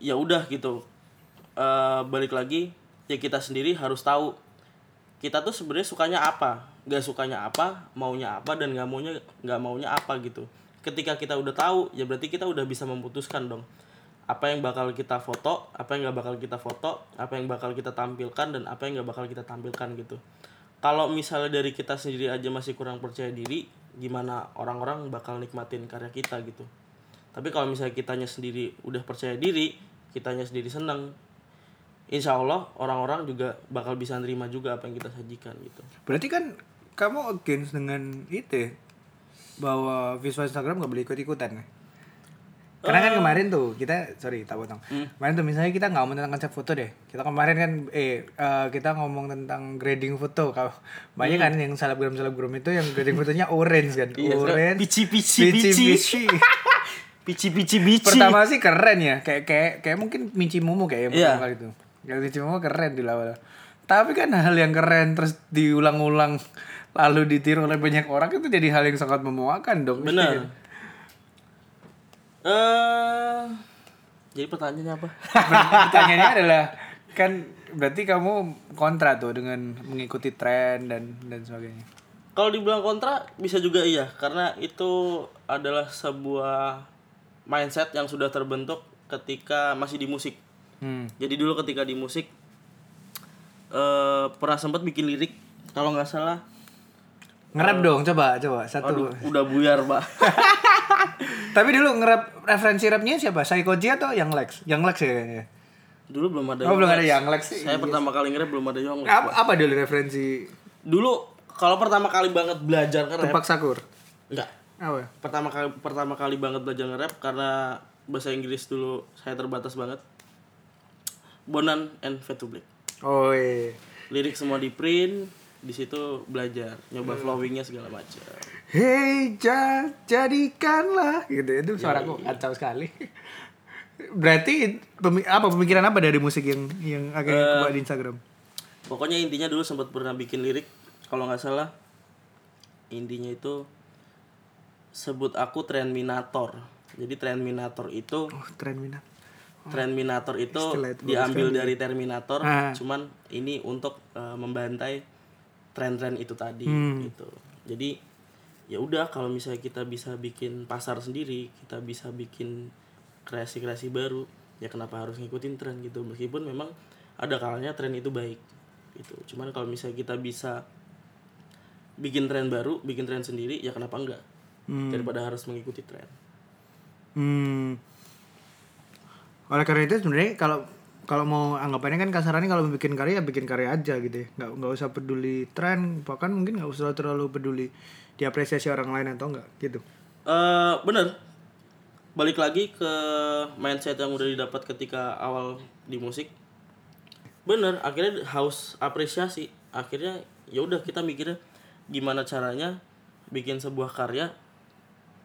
ya udah gitu. Eh, balik lagi ya kita sendiri harus tahu kita tuh sebenarnya sukanya apa nggak sukanya apa maunya apa dan nggak maunya nggak maunya apa gitu. Ketika kita udah tahu ya berarti kita udah bisa memutuskan dong. Apa yang bakal kita foto apa yang nggak bakal kita foto apa yang bakal kita tampilkan dan apa yang nggak bakal kita tampilkan gitu kalau misalnya dari kita sendiri aja masih kurang percaya diri gimana orang-orang bakal nikmatin karya kita gitu? Tapi kalau misalnya kitanya sendiri udah percaya diri kitanya sendiri seneng insya Allah orang-orang juga bakal bisa nerima juga apa yang kita sajikan gitu. Berarti kan kamu against dengan itu ya, bahwa visual Instagram nggak boleh ikut-ikutan ya? Karena kan kemarin tuh kita sorry tak potong. Kemarin tuh misalnya kita nggak ngomong tentang konsep foto deh. Kita kemarin kan eh eh, kita ngomong tentang grading foto. Kalau banyak kan yang selebgram selebgram itu yang grading fotonya orange kan. Iya, orange. pici, pici, pici, pici. pici. pici pici Pertama sih keren ya. Kayak kayak kayak mungkin Michi Mumu kayak yang Iya. pertama kali itu. Yang Michi Mumu keren di awal. Tapi kan hal yang keren terus diulang-ulang lalu ditiru oleh banyak orang itu jadi hal yang sangat memuakan dong. benar eh jadi pertanyaannya apa Pertanyaannya adalah kan berarti kamu kontra tuh dengan mengikuti tren dan dan sebagainya. kalau dibilang kontra bisa juga iya karena itu adalah sebuah mindset yang sudah terbentuk ketika masih di musik Hmm. jadi dulu ketika di musik eh pernah sempat bikin lirik kalau nggak salah Ngerap dong, coba coba satu. aduh udah buyar pak Tapi dulu ngerap referensi rapnya siapa? Saikoji atau Yang Lex? Yang Lex ya kayaknya. dulu belum ada Oh, belum ada. Young Lex saya pertama kali nge-rap belum ada Young Lex Apa, apa dulu referensi dulu kalau pertama kali banget belajar nge-rap Tupac Sakur? enggak Apa? pertama kali pertama kali banget belajar nge-rap karena bahasa Inggris dulu saya terbatas banget Bonan and Fade to Black Oh iya. lirik semua di print di situ belajar nyoba flowingnya segala macam Hei, ja, jadikanlah gitu itu suaraku kacau sekali. Berarti pemi- apa pemikiran apa dari musik yang yang akhirnya kebuat di Instagram? pokoknya intinya dulu sempat pernah bikin lirik kalau nggak salah intinya itu sebut aku Trendminator jadi Trendminator itu Oh, keren minat. Trendminator itu diambil dari Terminator Ah. cuman ini untuk eh, membantai tren-tren itu tadi Hmm. gitu. Jadi ya udah kalau misalnya kita bisa bikin pasar sendiri kita bisa bikin kreasi-kreasi baru ya kenapa harus ngikutin tren gitu. Meskipun memang ada kalanya tren itu baik gitu. Cuman kalau misalnya kita bisa bikin tren baru bikin tren sendiri ya kenapa enggak? Daripada harus mengikuti tren. Hmm. Oleh karena itu sebenarnya kalau kalau mau anggapannya kan kasarannya kalau bikin karya bikin karya aja gitu ya. Nggak nggak usah peduli tren, bahkan mungkin nggak usah terlalu peduli diapresiasi orang lain atau enggak gitu. eh bener balik lagi ke mindset yang udah didapat ketika awal di musik bener akhirnya haus apresiasi akhirnya ya udah kita mikirnya gimana caranya bikin sebuah karya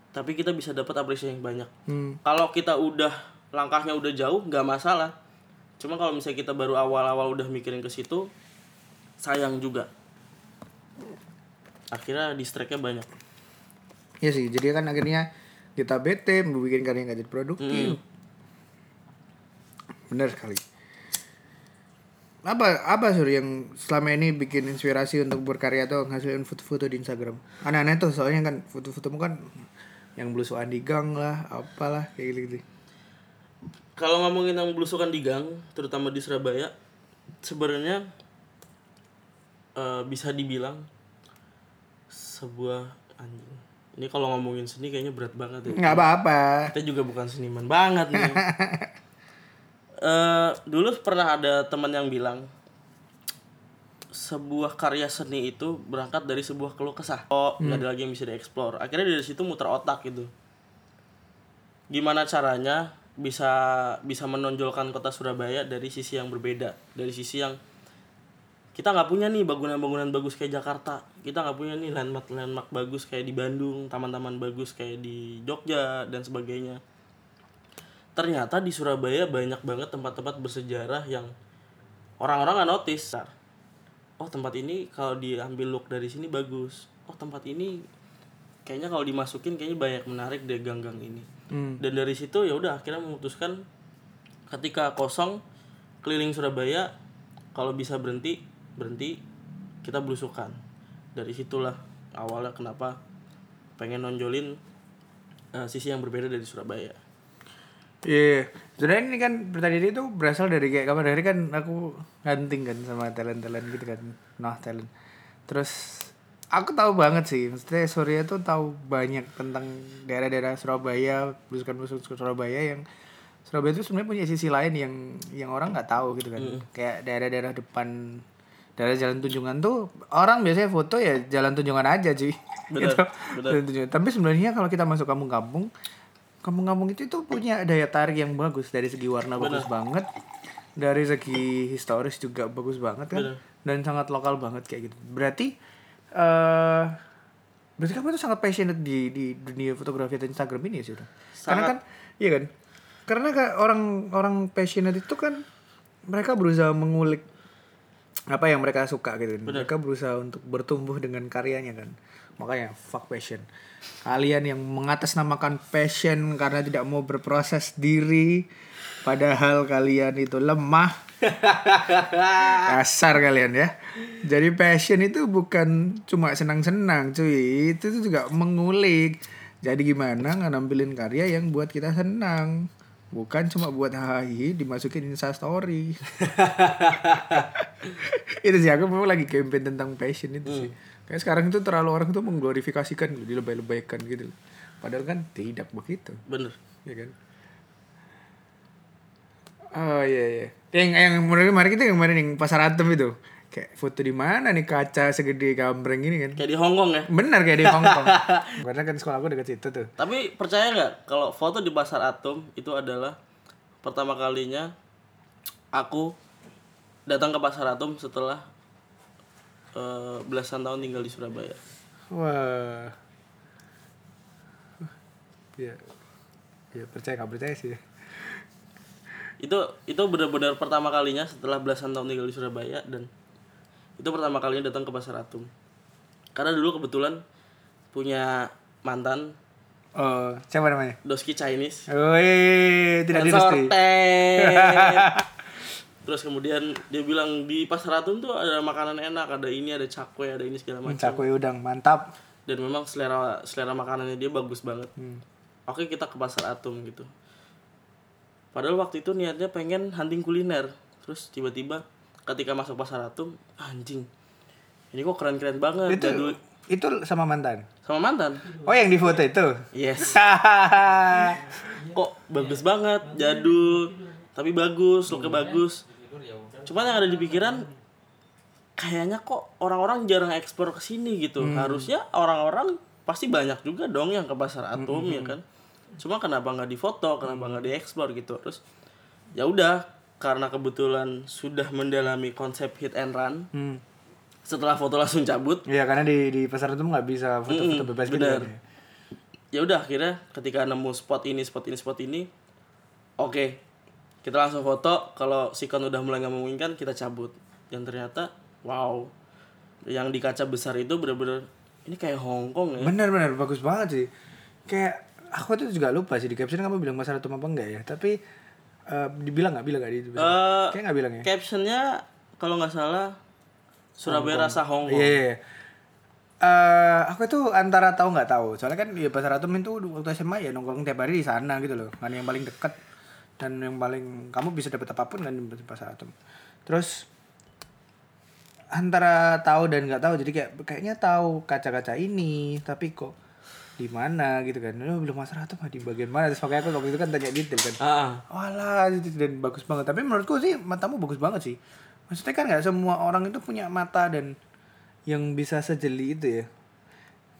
tapi kita bisa dapat apresiasi yang banyak Hmm. kalau kita udah langkahnya udah jauh nggak masalah cuma kalau misalnya kita baru awal-awal udah mikirin ke situ sayang juga akhirnya distracknya banyak Iya sih, jadi kan akhirnya kita bete, bikin karya nggak jadi produktif. Bener sekali. Apa apa sur yang selama ini bikin inspirasi untuk berkarya atau ngasilin foto-foto di Instagram? Aneh-aneh tuh soalnya kan foto-fotomu kan yang belusukan di gang lah, apalah kayak gitu. -gitu. Kalau ngomongin yang belusukan di gang terutama di Surabaya sebenarnya eh, bisa dibilang sebuah anjing. Ini kalau ngomongin seni kayaknya berat banget ya. Nggak apa-apa. kita juga bukan seniman banget nih. Eh, dulu pernah ada teman yang bilang sebuah karya seni itu berangkat dari sebuah keluh kesah. Oh nggak ada lagi yang bisa dieksplor. Akhirnya dari situ muter otak gitu. Gimana caranya bisa bisa menonjolkan kota Surabaya dari sisi yang berbeda. Dari sisi yang kita nggak punya nih bangunan-bangunan bagus kayak Jakarta. Kita nggak punya nih landmark landmark bagus kayak di Bandung taman-taman bagus kayak di Jogja dan sebagainya. Ternyata di Surabaya banyak banget tempat-tempat bersejarah yang orang-orang nggak notice. Oh tempat ini kalau diambil look dari sini bagus. Oh tempat ini kayaknya kalau dimasukin kayaknya banyak menarik deh gang-gang ini Hmm. dan dari situ ya udah akhirnya memutuskan ketika kosong keliling Surabaya kalau bisa berhenti berhenti kita belusukan dari situlah awalnya kenapa pengen nonjolin eh, sisi yang berbeda dari Surabaya Iya, sebenarnya ini kan pertanyaan itu berasal dari kayak kapan hari kan aku hunting kan sama talent-talent gitu kan, nah talent. Terus aku tahu banget sih, maksudnya Surya tuh tahu banyak tentang daerah-daerah Surabaya, belusukan-belusukan Surabaya yang Surabaya itu sebenarnya punya sisi lain yang yang orang nggak tahu gitu kan, kayak daerah-daerah depan daerah jalan tunjungan tuh orang biasanya foto ya jalan tunjungan aja cuy Bener, Gitu. bener. Jalan tunjungan. tapi sebenarnya kalau kita masuk kampung-kampung kampung-kampung itu tuh punya daya tarik yang bagus dari segi warna bagus banget dari segi historis juga bagus banget kan Bener. dan sangat lokal banget kayak gitu berarti eh berarti kamu tuh sangat passionate di di dunia fotografi dan Instagram ini ya sih karena kan iya kan? Karena kan orang orang passionate itu kan mereka berusaha mengulik apa yang mereka suka gitu mereka berusaha untuk bertumbuh dengan karyanya kan. Makanya fuck passion. Kalian yang mengatasnamakan passion karena tidak mau berproses diri padahal kalian itu lemah. Kasar kalian ya jadi passion itu bukan cuma senang-senang cuy. Itu tuh juga mengulik. Jadi gimana ngambilin karya yang buat kita senang? Bukan cuma buat hahi dimasukin insta story. Itu sih aku memang lagi campaign tentang passion itu sih. Kayak sekarang itu terlalu orang tuh mengglorifikasikan dilebay-lebaykan gitu padahal kan tidak begitu. Bener. Ya kan? Oh iya iya. Yang yang kemarin kemarin kita yang kemarin yang pasar atom itu kayak foto di mana nih kaca segede gambreng ini kan? Kayak di Hongkong ya? Benar kayak di Hongkong karena kan sekolah aku dekat situ tuh. Tapi percaya nggak kalau foto di pasar atom itu adalah pertama kalinya aku datang ke pasar atom setelah eh, belasan tahun tinggal di Surabaya. Wah. Ya. Ya percaya nggak percaya sih. Itu itu benar-benar pertama kalinya setelah belasan tahun tinggal di Surabaya dan itu pertama kalinya datang ke pasar Atum karena dulu kebetulan punya mantan Oh, siapa namanya? Doski Chinese Woi, tidak Sensor direstui. tet. terus kemudian dia bilang di pasar Atum tuh ada makanan enak ada ini ada cakwe ada ini segala macam Cakwe udang, mantap. dan memang selera selera makanannya dia bagus banget Hmm. oke kita ke pasar Atum gitu padahal waktu itu niatnya pengen hunting kuliner terus tiba-tiba ketika masuk pasar Atum anjing. Ini kok keren-keren banget. Itu jadul itu sama mantan. sama mantan. Oh, yang di foto itu. yes. Kok bagus banget jadul tapi bagus looknya bagus. Cuman yang ada di pikiran kayaknya kok orang-orang jarang ekspor ke sini gitu. Harusnya orang-orang pasti banyak juga dong yang ke pasar atom ya kan. Cuma kenapa nggak difoto kenapa nggak diekspor gitu. Terus ya udah karena kebetulan sudah mendalami konsep hit and run hmm. setelah foto langsung cabut Iya, karena di di pasar itu nggak bisa foto-foto Mm-mm, bebas gitu. kan ya. ya udah akhirnya ketika nemu spot ini spot ini spot ini oke kita langsung foto kalau sikon udah mulai nggak memungkinkan kita cabut dan ternyata wow yang di kaca besar itu bener-bener ini kayak Hongkong ya Benar-benar bagus banget sih. Kayak aku tuh juga lupa sih di caption kamu bilang pasar itu apa enggak ya, tapi eh, dibilang nggak bilang nggak di Eh, Kayak nggak bilang ya. captionnya kalau nggak salah Surabaya rasa Hongkong Iya. iya, iya. Eh, aku tuh antara tahu nggak tahu. Soalnya kan ya pasar Atom itu waktu SMA ya nongkrong tiap hari di sana gitu loh. Kan yang paling dekat dan yang paling kamu bisa dapat apa pun kan di pasar Atom. Terus antara tahu dan nggak tahu jadi kayak kayaknya tahu kaca-kaca ini tapi kok di mana gitu kan lu belum pasar Atom ah, di bagian mana terus makanya aku waktu itu kan tanya detail kan ah Walah, itu dan bagus banget. Tapi menurutku sih matamu bagus banget sih. Maksudnya kan nggak semua orang itu punya mata dan yang bisa sejeli itu ya.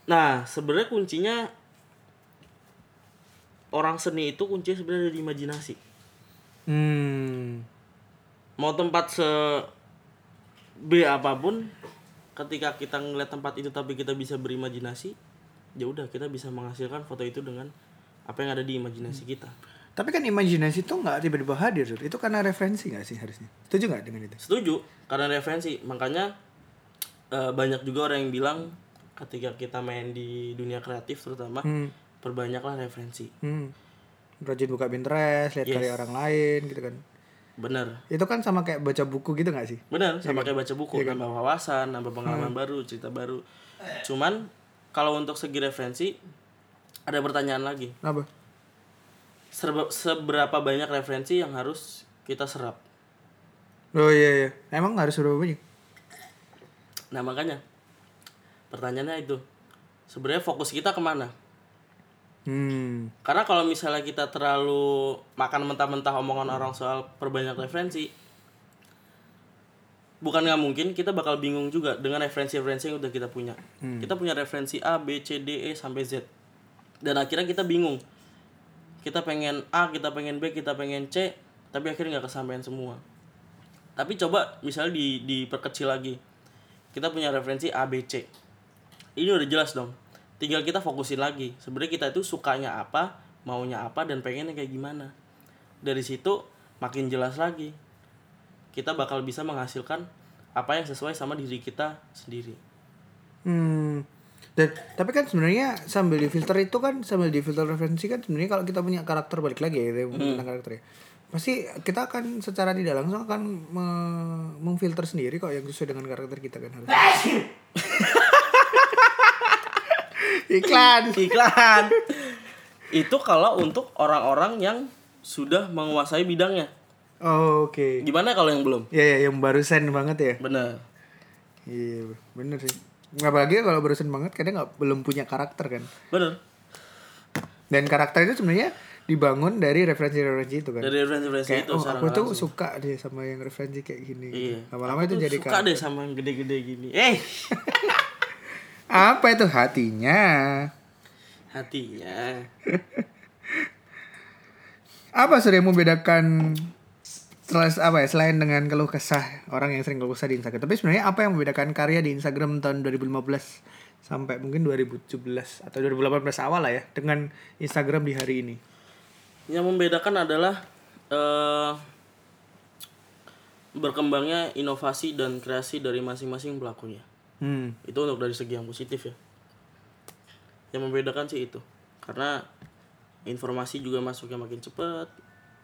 nah sebenarnya kuncinya orang seni itu kuncinya sebenarnya di imajinasi Hmm. mau tempat se B apa pun ketika kita ngeliat tempat itu tapi kita bisa berimajinasi ya udah kita bisa menghasilkan foto itu dengan apa yang ada di imajinasi kita Tapi kan imajinasi itu nggak tiba-tiba hadir. Itu karena referensi nggak sih harusnya? Setuju nggak dengan itu? setuju karena referensi makanya eh, banyak juga orang yang bilang ketika kita main di dunia kreatif terutama Hmm. perbanyaklah referensi Hmm. Rajin buka Pinterest, lihat Yes. karya orang lain gitu kan. bener Itu kan sama kayak baca buku gitu nggak sih? bener sama kayak baca buku nambah wawasan nambah pengalaman baru cerita baru cuman kalau untuk segi referensi ada pertanyaan lagi Apa? Serba- seberapa banyak referensi yang harus kita serap Oh iya iya. Emang harus berapa banyak? nah makanya pertanyaannya itu sebenarnya fokus kita ke mana Hmm. karena kalau misalnya kita terlalu makan mentah-mentah omongan orang soal perbanyak referensi bukan nggak mungkin kita bakal bingung juga dengan referensi-referensi yang udah kita punya. Kita punya referensi A B C D E sampai Z. Dan akhirnya kita bingung. Kita pengen A kita pengen B kita pengen C tapi akhirnya nggak kesampaian semua. Tapi coba misalnya di diperkecil lagi. Kita punya referensi A B C. Ini udah jelas dong. Tinggal kita fokusin lagi. Sebenarnya kita itu sukanya apa maunya apa dan pengennya kayak gimana. Dari situ makin jelas lagi kita bakal bisa menghasilkan apa yang sesuai sama diri kita sendiri Hmm. Dan tapi kan sebenarnya sambil difilter itu kan sambil difilter referensi kan sebenarnya kalau kita punya karakter balik lagi ya Hmm. tentang karakter ya. Pasti kita akan secara tidak langsung akan me- memfilter sendiri kok yang sesuai dengan karakter kita kan harus. Iklan. iklan itu kalau untuk orang-orang yang sudah menguasai bidangnya Oh, Oke. gimana kalau yang belum Ya ya yang barusan banget ya. bener Iya bener sih. Apalagi kalau barusan banget kadang nggak belum punya karakter kan. bener Dan karakter itu sebenarnya dibangun dari referensi-referensi itu kan. dari referensi-referensi itu oh aku tuh langsung. suka deh sama yang referensi kayak gini iya lama-lama itu jadi suka karakter. deh sama yang gede-gede gini eh apa itu hatinya hatinya apa sudah yang membedakan apa ya selain dengan keluh kesah orang yang sering keluh kesah di Instagram tapi sebenarnya apa yang membedakan karya di Instagram tahun 2015 sampai mungkin 2017 atau 2018 awal lah ya dengan Instagram di hari ini yang membedakan adalah eh berkembangnya inovasi dan kreasi dari masing-masing pelakunya. Hmm. Itu untuk dari segi yang positif ya. Yang membedakan sih itu. Karena informasi juga masuknya makin cepat,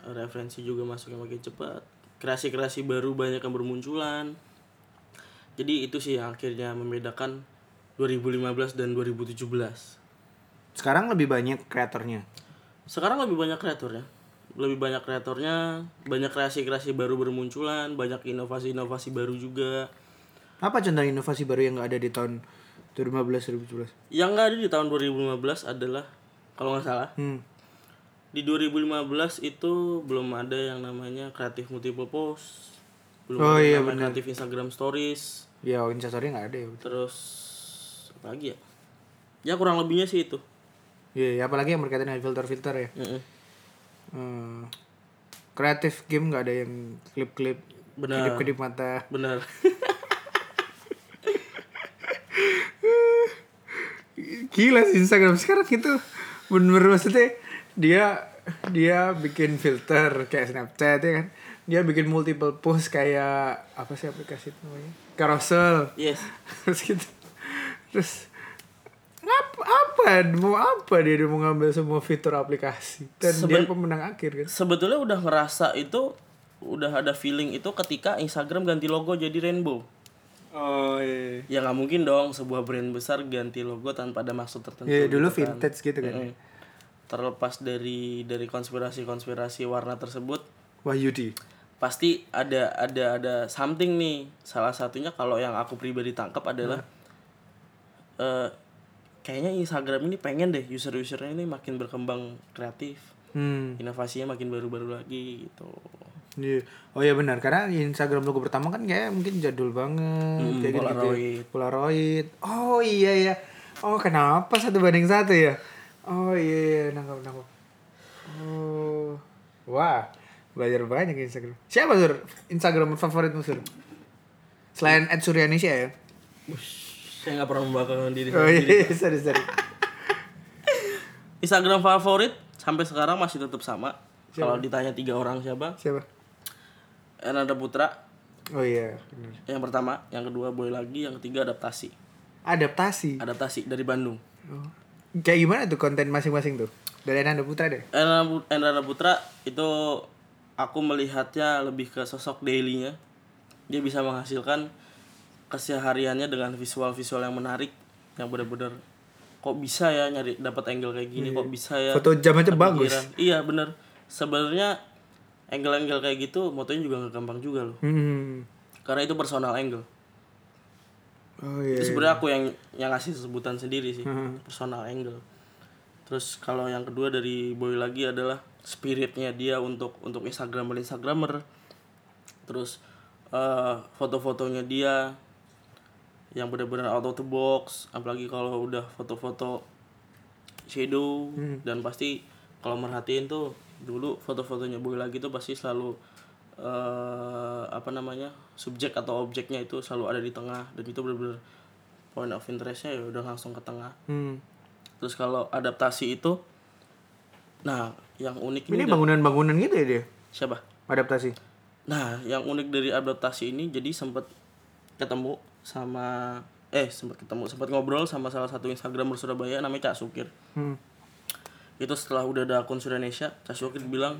referensi juga masuknya makin cepat, kreasi-kreasi baru banyak yang bermunculan. Jadi itu sih yang akhirnya membedakan 2015 dan 2017. Sekarang lebih banyak kreatornya. Sekarang lebih banyak kreatornya. Lebih banyak kreatornya, banyak kreasi-kreasi baru bermunculan, banyak inovasi-inovasi baru juga. Apa contoh inovasi baru yang nggak ada di tahun 2015 2017? Yang nggak ada di tahun 2015 adalah kalau nggak salah Hmm. Di 2015 itu belum ada yang namanya kreatif multiple post belum Oh ada iya, namanya kreatif Instagram stories Ya, instastory nggak ada ya. terus apa lagi ya ya kurang lebihnya sih itu Iya, ya, apalagi yang berkaitan dengan filter-filter ya. Mm-mm. Hmm. Kreatif game nggak ada yang klip-klip Benar. kedip-kedip mata. benar Gila sih Instagram sekarang itu bener-bener maksudnya dia dia bikin filter kayak Snapchat ya kan. Dia bikin multiple post kayak apa sih aplikasi itu namanya? Carousel. yes Terus gitu. Terus apa apa mau apa dia, dia mau ngambil semua fitur aplikasi dan dia Seben- pemenang akhir kan. sebetulnya udah ngerasa itu udah ada feeling itu ketika Instagram ganti logo jadi rainbow Oh iya. ya nggak mungkin dong sebuah brand besar ganti logo tanpa ada maksud tertentu Ya dulu gitu kan. vintage gitu kan. Mm-mm. Terlepas dari dari konspirasi-konspirasi warna tersebut Wahyudi. pasti ada ada ada something nih salah satunya kalau yang aku pribadi tangkap adalah eh kayaknya Instagram ini pengen deh user-usernya ini makin berkembang kreatif Hmm. inovasinya makin baru-baru lagi gitu Iya. Oh iya benar karena Instagram logo pertama kan kayak mungkin jadul banget Hmm, kayak gitu, Polaroid. Polaroid. Oh iya ya. Oh kenapa satu banding satu ya? Oh iya, iya. nangkap nangkap. Oh. Wah, belajar banyak Instagram. Siapa sur? Instagram favoritmu sur? Selain Ed Suryanisya ya? saya nggak pernah membanggakan diri Oh sendiri. iya, sorry sorry. Instagram favorit sampai sekarang masih tetap sama kalau ditanya tiga orang siapa Siapa? Ernanda Putra Oh iya, yang pertama yang kedua boy lagi yang ketiga adaptasi Adaptasi. adaptasi dari Bandung Oh. Kayak gimana tuh konten masing-masing tuh? Dari Nanda Putra deh. Ernanda Putra itu aku melihatnya lebih ke sosok dailynya dia bisa menghasilkan kesehariannya dengan visual-visual yang menarik yang benar-benar kok bisa ya nyari dapat angle kayak gini kok bisa ya Foto jam aja bagus. iya bener sebenarnya angle-angle kayak gitu motonya juga nggak gampang juga loh Hmm. karena itu personal angle Oh iya. itu sebenarnya aku yang yang ngasih sebutan sendiri sih Hmm. personal angle terus kalau yang kedua dari boy lagi adalah spiritnya dia untuk untuk instagramer instagramer terus eh, foto-fotonya dia yang benar-benar out of the box apalagi kalau udah foto-foto shadow dan pasti kalau merhatiin tuh dulu foto-fotonya boy lagi tuh pasti selalu eh apa namanya subjek atau objeknya itu selalu ada di tengah dan itu benar-benar point of interestnya ya udah langsung ke tengah Hmm. terus kalau adaptasi itu nah yang unik ini Ini bangunan-bangunan gitu ya dia? siapa Adaptasi. nah yang unik dari adaptasi ini jadi sempat ketemu sama eh sempat ketemu sempat ngobrol sama salah satu instagramer Surabaya namanya Cak Sukir Hmm. itu setelah udah ada akun Indonesia Cak Sukir bilang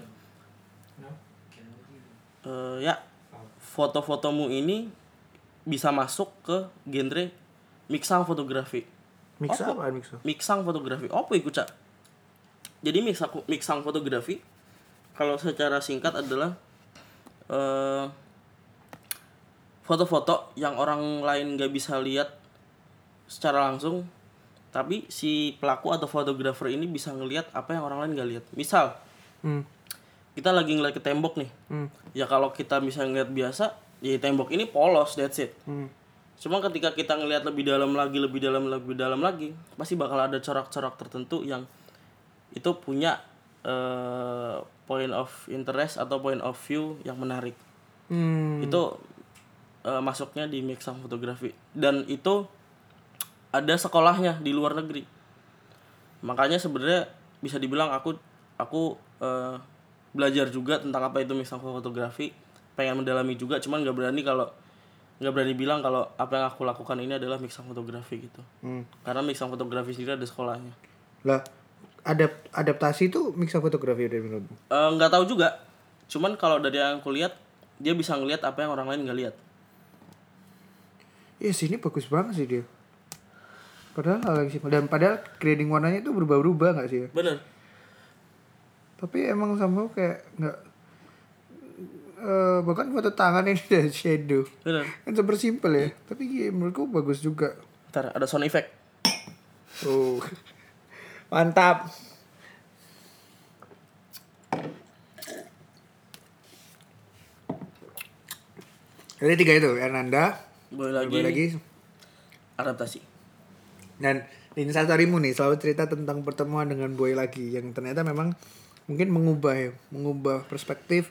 "Eh, ya foto-fotomu ini bisa masuk ke genre mixang fotografi Mix Apa? apa mix? mixang fotografi apa itu cak jadi mixang mixang fotografi kalau secara singkat adalah eh, foto-foto yang orang lain nggak bisa lihat secara langsung tapi si pelaku atau fotografer ini bisa ngelihat apa yang orang lain nggak lihat misal Hmm. Kita lagi ngeliat ke tembok nih Hmm. ya kalau kita bisa ngeliat biasa ya tembok ini polos that's it Hmm. Cuma ketika kita ngelihat lebih dalam lagi, lebih dalam, lebih dalam lagi, pasti bakal ada corak-corak tertentu yang itu punya eh, point of interest atau point of view yang menarik. Hmm. Itu eh, masuknya di mixang fotografi dan itu ada sekolahnya di luar negeri. Makanya sebenarnya bisa dibilang aku aku eh, belajar juga tentang apa itu mixed fotografi pengen mendalami juga cuman nggak berani kalau nggak berani bilang kalau apa yang aku lakukan ini adalah mixed fotografi gitu Hmm. karena mixed fotografi sendiri ada sekolahnya Lah, adap adaptasi itu mix fotografi dari menurutmu? Eh, nggak tahu juga cuman kalau dari yang aku lihat dia bisa ngelihat apa yang orang lain nggak lihat Iya sih ini bagus banget sih dia. Padahal hal yang simpel dan padahal grading warnanya itu berubah-ubah nggak sih? ya? bener Tapi emang sama kayak nggak eh bahkan foto tangan ini ada shadow. bener Kan super simpel ya. Tapi iya, menurutku bagus juga. ntar ada sound effect Oh. Mantap. Jadi tiga itu, Ernanda, boleh lagi, Lagi. lagi. adaptasi Dan di instastorymu nih selalu cerita tentang pertemuan dengan boy lagi yang ternyata memang mungkin mengubah ya, mengubah perspektif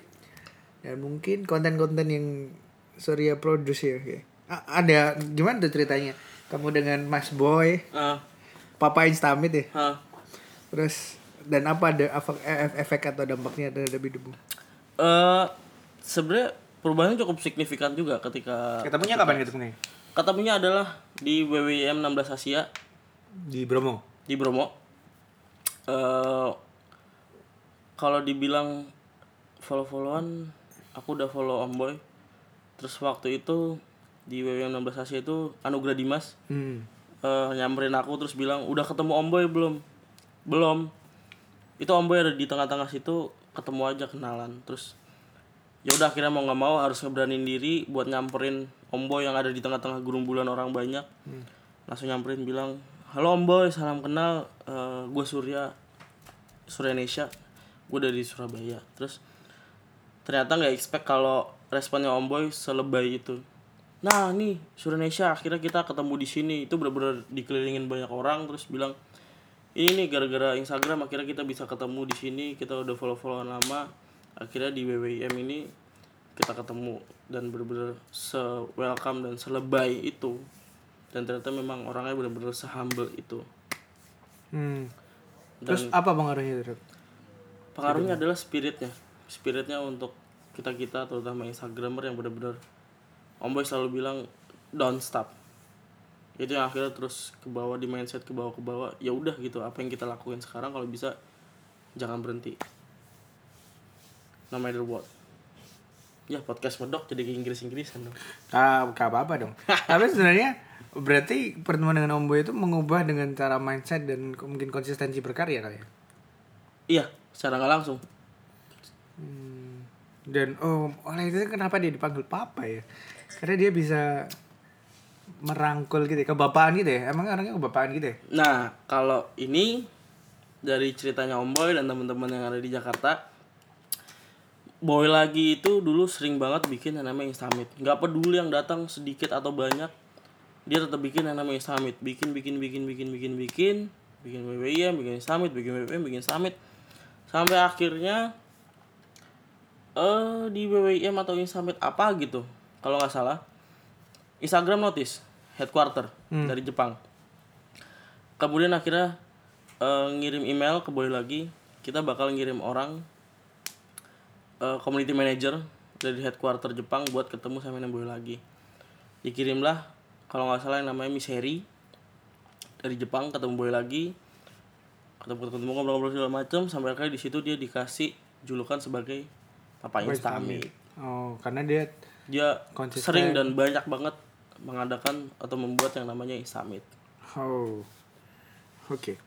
dan mungkin konten-konten yang Surya produce ya. A- ada gimana tuh ceritanya? Kamu dengan Mas Boy, Ah, Papa Instamit ya. ah. Terus dan apa ada efek, e- efek atau dampaknya terhadap hidupmu? Eh, sebenarnya perubahannya cukup signifikan juga ketika Ketemunya kapan ketemunya? ketemunya adalah di WWM 16 Asia Di Bromo. di Bromo. Eh kalau dibilang follow-followan, aku udah follow Om Boy. Terus waktu itu di WWM 16 Asia itu Anugerah Dimas Hmm. eh, nyamperin aku terus bilang udah ketemu Om Boy belum? Belum. Itu Om Boy ada di tengah-tengah situ ketemu aja kenalan terus ya udah akhirnya mau nggak mau harus ngeberanin diri buat nyamperin Om Boy yang ada di tengah-tengah gerumbulan orang banyak langsung nyamperin bilang halo Om Boy salam kenal gue Surya Surya Indonesia gue dari Surabaya. Terus ternyata nggak expect kalau responnya Om Boy selebay itu. Nah nih Indonesia akhirnya kita ketemu di sini. Itu benar-benar dikelilingin banyak orang terus bilang ini nih gara-gara Instagram akhirnya kita bisa ketemu di sini. Kita udah follow-followan lama. Akhirnya di WWIM ini kita ketemu dan bener-bener se welcome dan selebay itu. Dan ternyata memang orangnya bener-bener sehumble itu. Hmm. dan Terus apa pengaruhnya? Pengaruhnya adalah spiritnya. Spiritnya untuk kita kita terutama instagramer yang bener-bener Om Boy selalu bilang don't stop. Itu yang akhirnya terus ke bawah di mindset ke bawah ke bawah ya udah gitu apa yang kita lakuin sekarang kalau bisa jangan berhenti. No matter what ya podcast medok jadi Inggris Inggrisan dong. Ah, gak apa-apa dong. Tapi sebenarnya berarti pertemuan dengan Om Boy itu mengubah dengan cara mindset dan ke- mungkin konsistensi berkarya kali ya. iya secara nggak langsung Dan oh, oleh itu kenapa dia dipanggil Papa ya? Karena dia bisa merangkul gitu ya, kebapaan gitu ya. Emang orangnya kebapaan gitu ya? Nah, kalau ini dari ceritanya Om Boy dan teman-teman yang ada di Jakarta, Boy lagi itu dulu sering banget bikin yang namanya Instamit. Nggak peduli yang datang sedikit atau banyak, dia tetap bikin yang namanya Instamit. Bikin, bikin, bikin, bikin, bikin, bikin, bikin WWIM, bikin Instamit, bikin WWIM, bikin Summit. Sampai akhirnya eh di WWIM atau Instamit apa gitu, kalau nggak salah, Instagram notice headquarter dari Jepang. Kemudian akhirnya eh, ngirim email ke Boy lagi kita bakal ngirim orang eh, community manager dari headquarter Jepang buat ketemu sama yang Boy lagi. Dikirimlah kalau nggak salah yang namanya Miss Harry dari Jepang ketemu Boy lagi ketemu ketemu ngobrol-ngobrol segala macam sampai akhirnya di situ dia dikasih julukan sebagai Papa Instamit Oh, karena dia dia Konsisten. sering dan banyak banget mengadakan atau membuat yang namanya Instamit oh. Oke.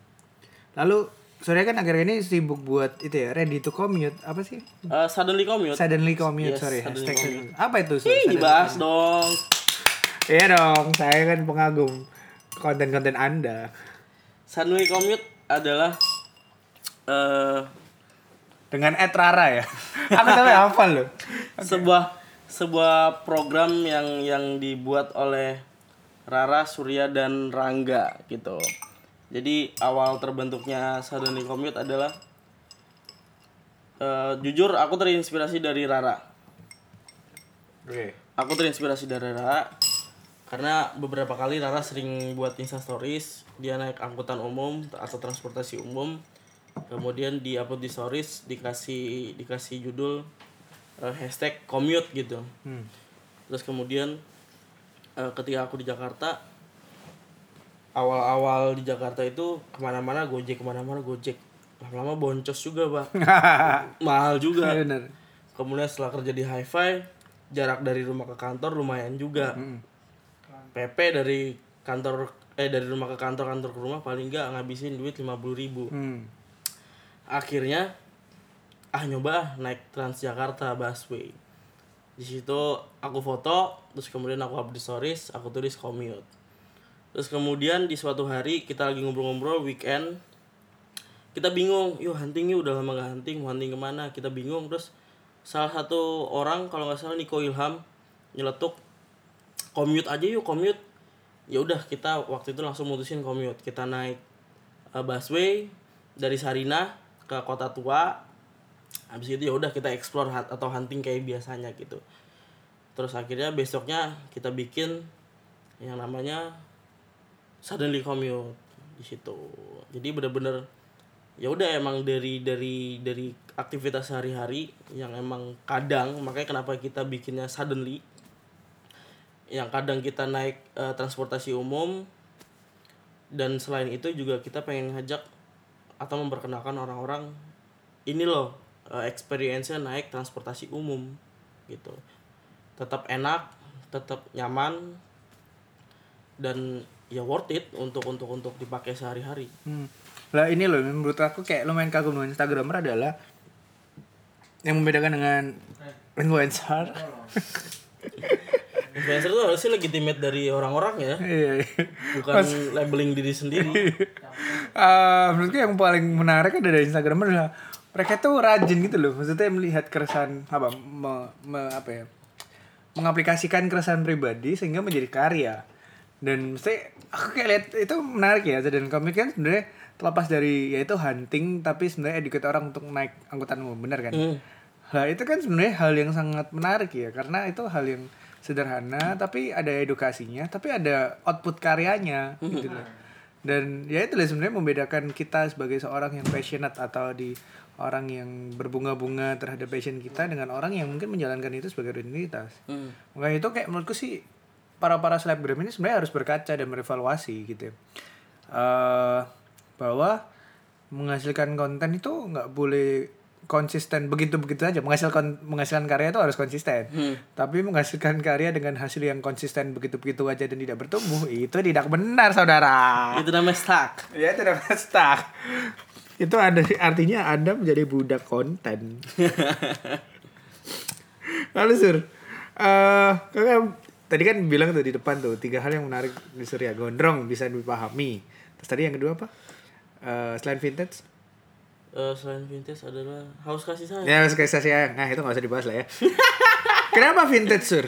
Lalu Surya kan akhir ini sibuk buat itu ya, ready to commute. Apa sih? Eh, suddenly commute Suddenly commute, Yes, sorry. suddenly hashtag commute. Apa itu? Sur? Ih, dibahas commute? dong. Iya dong, saya kan pengagum konten-konten Anda. Suddenly commute adalah eh Dengan Ed Rara ya. Aku sampai hafal loh. sebuah sebuah program yang yang dibuat oleh Rara, Surya dan Rangga gitu. Jadi awal terbentuknya Suddenly Commute adalah eh, jujur aku terinspirasi dari Rara. Oke. Aku terinspirasi dari Rara karena beberapa kali Rara sering buat Insta stories dia naik angkutan umum atau transportasi umum. Kemudian di upload di stories dikasih dikasih judul eh, hashtag commute gitu. Hmm. terus kemudian eh, ketika aku di Jakarta awal-awal di Jakarta itu ke mana-mana gojek ke mana-mana gojek. Lama-lama boncos juga pak. Mahal juga. Bener. kemudian setelah kerja di hi-fi jarak dari rumah ke kantor lumayan juga PP dari kantor eh dari rumah ke kantor kantor ke rumah paling nggak ngabisin duit 50.000 ribu. Hmm. akhirnya ah nyoba ah naik Transjakarta busway. Di situ aku foto terus kemudian aku update stories aku tulis commute. Terus kemudian di suatu hari kita lagi ngobrol-ngobrol weekend kita bingung yuk hunting yuk udah lama gak hunting mau hunting ke mana? Kita bingung terus salah satu orang kalau nggak salah Niko Ilham nyeletuk commute aja yuk commute. Ya udah kita waktu itu langsung mutusin commute. Kita naik uh, busway dari Sarina ke kota tua. Habis itu ya udah kita explore atau hunting kayak biasanya gitu. Terus akhirnya besoknya kita bikin yang namanya suddenly commute di situ. Jadi bener-bener ya udah emang dari dari dari aktivitas sehari-hari yang emang kadang makanya kenapa kita bikinnya suddenly yang kadang kita naik eh, transportasi umum dan selain itu juga kita pengen ngajak atau memperkenalkan orang-orang ini loh eh, experience-nya naik transportasi umum gitu tetap enak tetap nyaman dan ya worth it untuk untuk untuk dipakai sehari-hari Hmm. Lah ini loh menurut aku kayak lumayan kagum dengan Instagramer adalah yang membedakan dengan influencer. influencer itu harusnya legitimate dari orang-orang ya Iya. iya. bukan labeling diri sendiri Eh, menurutku yang paling menarik ada dari Instagramer adalah mereka tuh rajin gitu loh. Maksudnya melihat keresahan apa me- me- apa ya? mengaplikasikan keresahan pribadi sehingga menjadi karya. Dan mesti aku kayak lihat itu menarik ya. Dan komik kan sebenarnya terlepas dari yaitu hunting tapi sebenarnya educate orang untuk naik angkutan umum, benar kan? Hmm. Nah, itu kan sebenarnya hal yang sangat menarik ya karena itu hal yang sederhana tapi ada edukasinya, tapi ada output karyanya gitu loh. Dan ya itu sebenarnya membedakan kita sebagai seorang yang passionate atau di orang yang berbunga-bunga terhadap passion kita dengan orang yang mungkin menjalankan itu sebagai rutinitas. Hmm. Makanya itu kayak menurutku sih para para selebgram ini sebenarnya harus berkaca dan merevaluasi gitu. ya. Eh bahwa menghasilkan konten itu nggak boleh konsisten begitu begitu aja menghasilkan menghasilkan karya itu harus konsisten. Hmm. tapi menghasilkan karya dengan hasil yang konsisten begitu begitu aja dan tidak bertumbuh itu tidak benar saudara. Itu namanya stuck. Ya itu namanya stuck. Itu ada artinya anda menjadi budak konten. Lalu sur. Eh kakak tadi kan bilang tuh di depan tuh tiga hal yang menarik di Surya. Gondrong bisa dipahami. Terus tadi yang kedua apa? Eh selain vintage Eh, selain vintage adalah haus kasih sayang. Ya kasih sayang. Nah itu nggak usah dibahas lah ya. Kenapa vintage sur?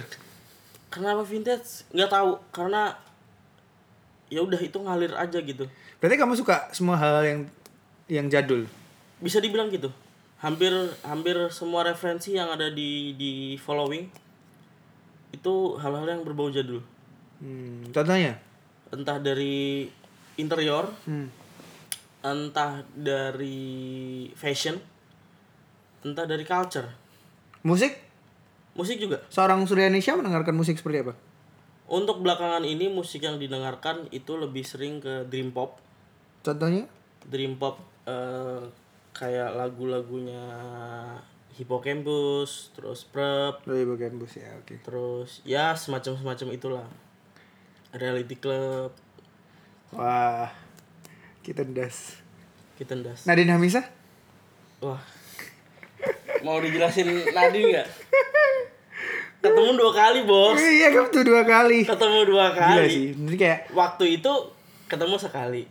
Kenapa vintage? Nggak tahu karena ya udah itu ngalir aja gitu. Berarti kamu suka semua hal yang yang jadul? Bisa dibilang gitu. Hampir hampir semua referensi yang ada di di following itu hal-hal yang berbau jadul. Hmm, contohnya? Entah dari interior hmm. Entah dari fashion entah dari culture. Musik? Musik juga. Seorang Suryanisha mendengarkan musik seperti apa? Untuk belakangan ini musik yang didengarkan itu lebih sering ke dream pop. Contohnya? Dream pop eh, kayak lagu-lagunya Hippocampus terus Prep. Oh bus ya oke. terus ya semacam semacam itulah. Reality club. Wah kita das. kita das Nadine Hamisa? wah mau dijelasin Nadine nggak ketemu dua kali bos Iya kamu tuh dua kali. ketemu dua Gila kali sih. Ini kayak waktu itu ketemu sekali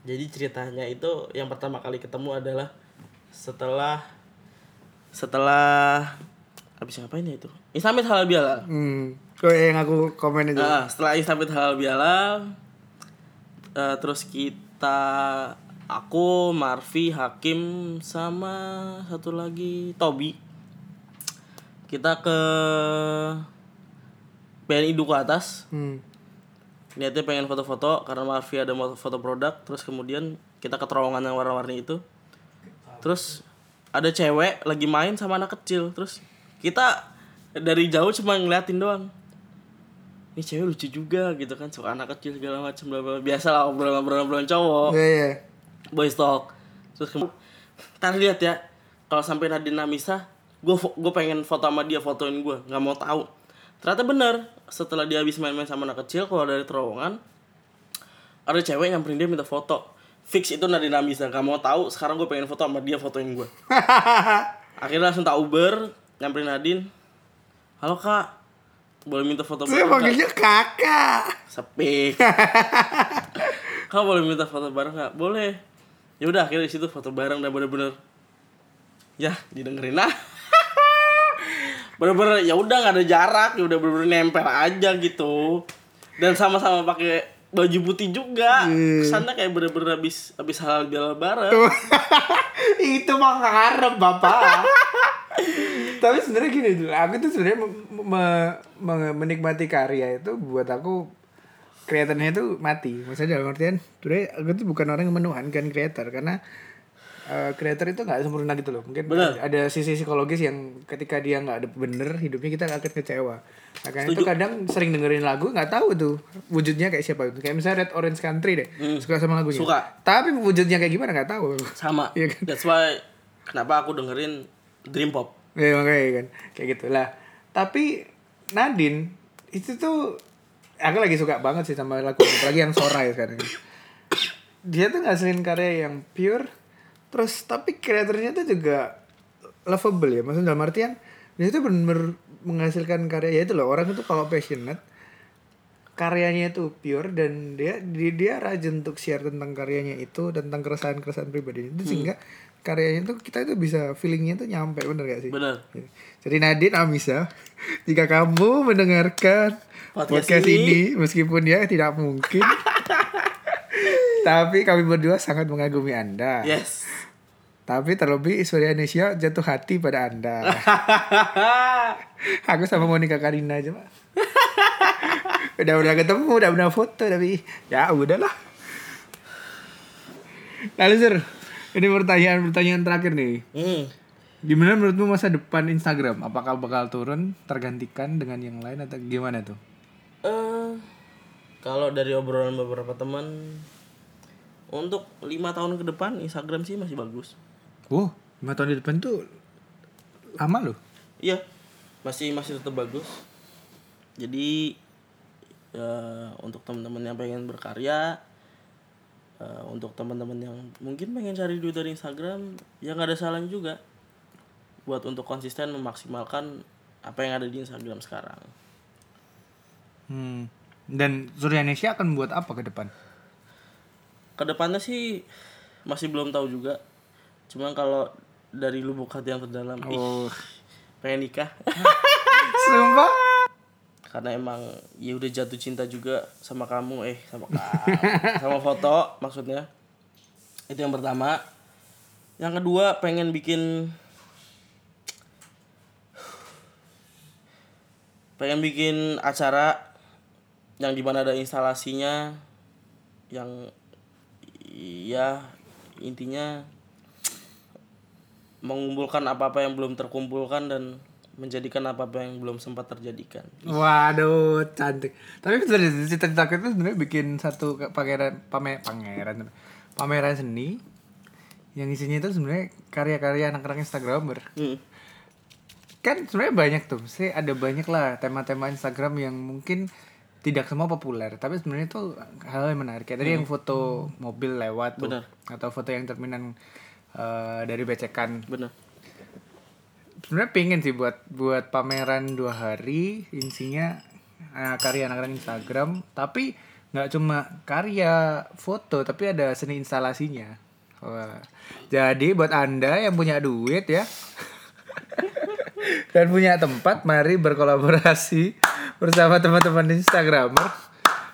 jadi ceritanya itu yang pertama kali ketemu adalah setelah setelah habis ngapain ya itu Islamit halal bihalal hmm, kok yang aku komen itu. Nah, setelah Islamit halal bihalal eh, terus kita aku Marfi Hakim sama satu lagi Tobi. Kita ke BNI Duku Atas. Hmm. niatnya pengen foto-foto karena Marvi ada mau foto produk terus kemudian kita ke terowongan yang warna-warni itu. Terus ada cewek lagi main sama anak kecil terus kita dari jauh cuma ngeliatin doang ini cewek lucu juga gitu kan suka anak kecil segala macam bla bla biasa lah obrolan obrolan obrolan cowok. Iya iya. boys talk. Terus kemudian ntar lihat ya kalau sampai Nadine Namisa gue gue pengen foto sama dia fotoin gue nggak mau tahu. Ternyata bener setelah dia habis main-main sama anak kecil keluar dari terowongan ada cewek nyamperin dia minta foto. Fix itu Nadine Namisa nggak mau tahu. Sekarang gue pengen foto sama dia fotoin gue akhirnya langsung tak Uber nyamperin Nadine. Halo kak boleh minta foto Saya bareng nggak?" panggilnya kakak. sepi. Kamu boleh minta foto bareng nggak? Boleh. Ya udah akhirnya di situ foto bareng dan bener-bener ya didengerin lah. Bener-bener ya udah nggak ada jarak. Ya udah bener-bener nempel aja gitu. Dan sama-sama pakai baju putih juga. Kesannya kayak bener-bener habis habis halal bihalal bareng. Itu mah ngarep bapak. Tapi sebenarnya gini dulu, aku tuh sebenarnya me- me- me- menikmati karya itu buat aku kreatornya itu mati. Maksudnya dalam artian, sebenarnya aku tuh bukan orang yang menuhankan kreator karena eh, kreator itu nggak sempurna gitu loh. Mungkin Benar. ada sisi psikologis yang ketika dia nggak ada bener hidupnya kita akan kecewa. Makanya itu kadang sering dengerin lagu nggak tahu tuh wujudnya kayak siapa itu. Kayak misalnya Red Orange Country deh, suka sama lagunya. Hmm. Suka. Tapi wujudnya kayak gimana nggak tahu. sama Iya kan? that's why kenapa aku dengerin dream pop Ya makanya kan kayak gitu lah. Tapi Nadine itu tuh aku lagi suka banget sih sama lagu apalagi yang Sora ya sekarang. Dia tuh ngasilin karya yang pure terus tapi kreatornya tuh juga lovable ya. Maksudnya dalam artian dia tuh bener-bener menghasilkan karya ya itu loh orang itu kalau passionate karyanya itu pure dan dia dia, dia rajin untuk share tentang karyanya itu tentang keresahan-keresahan pribadi itu sehingga karyanya itu kita itu bisa feelingnya tuh nyampe bener gak sih? bener Jadi Nadine Amisa, jika kamu mendengarkan Podcast podcast, ini. ini. meskipun ya tidak mungkin, tapi kami berdua sangat mengagumi Anda. yes Tapi terlebih Surya Indonesia jatuh hati pada Anda. Aku sama Monica Karina aja, Pak. udah udah ketemu, udah pernah foto tapi ya udahlah. Lalu Sir, ini pertanyaan-pertanyaan terakhir nih. hmm. Gimana menurutmu masa depan Instagram? Apakah bakal turun, tergantikan dengan yang lain atau gimana tuh? Eh, kalau dari obrolan beberapa teman untuk lima tahun ke depan Instagram sih masih bagus. Wow, lima tahun di depan tuh lama loh. Iya, masih masih tetap bagus. Jadi ya, untuk teman-teman yang pengen berkarya, eh, untuk teman-teman yang mungkin pengen cari duit dari Instagram, ya nggak ada salahnya juga buat untuk konsisten memaksimalkan apa yang ada di Instagram sekarang. Hmm. Dan Surya Indonesia akan buat apa ke depan? Ke depannya sih masih belum tahu juga. Cuman kalau dari lubuk hati yang terdalam, ih, Oh, pengen nikah. sumpah? Karena emang ya udah jatuh cinta juga sama kamu eh sama ka- sama foto maksudnya. Itu yang pertama. Yang kedua pengen bikin pengen bikin acara yang di mana ada instalasinya yang ya intinya mengumpulkan apa-apa yang belum terkumpulkan dan menjadikan apa-apa yang belum sempat terjadikan. Waduh, cantik. Tapi cita-cita aku itu sebenarnya bikin satu pameran pamer, pangeran pameran seni yang isinya itu sebenarnya karya-karya anak-anak Instagramer. Hmm. kan sebenarnya banyak tuh sih ada banyak lah tema-tema Instagram yang mungkin tidak semua populer tapi sebenarnya itu hal yang menarik kayak tadi yang foto mobil lewat tuh Benar. atau foto yang cerminan eh, dari becekan Bener. Sebenarnya pengen sih buat buat pameran dua hari isinya eh, karya anak-anak Instagram tapi nggak cuma karya foto tapi ada seni instalasinya Wah. jadi buat anda yang punya duit ya dan punya tempat mari berkolaborasi bersama teman-teman Instagramer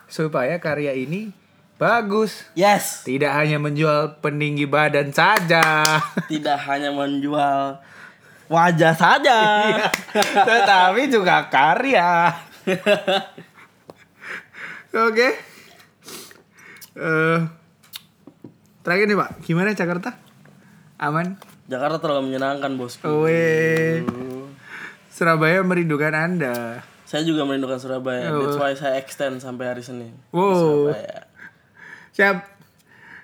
supaya karya ini bagus Yes. tidak hanya menjual peninggi badan saja Tidak hanya menjual wajah saja. Iya. tetapi juga karya oke Eh, terakhir nih pak gimana Jakarta aman Jakarta terlalu menyenangkan bosku. Weh. Surabaya merindukan Anda. Saya juga merindukan Surabaya. Oh. That's why saya extend sampai hari Senin. Wow. Surabaya. Siap.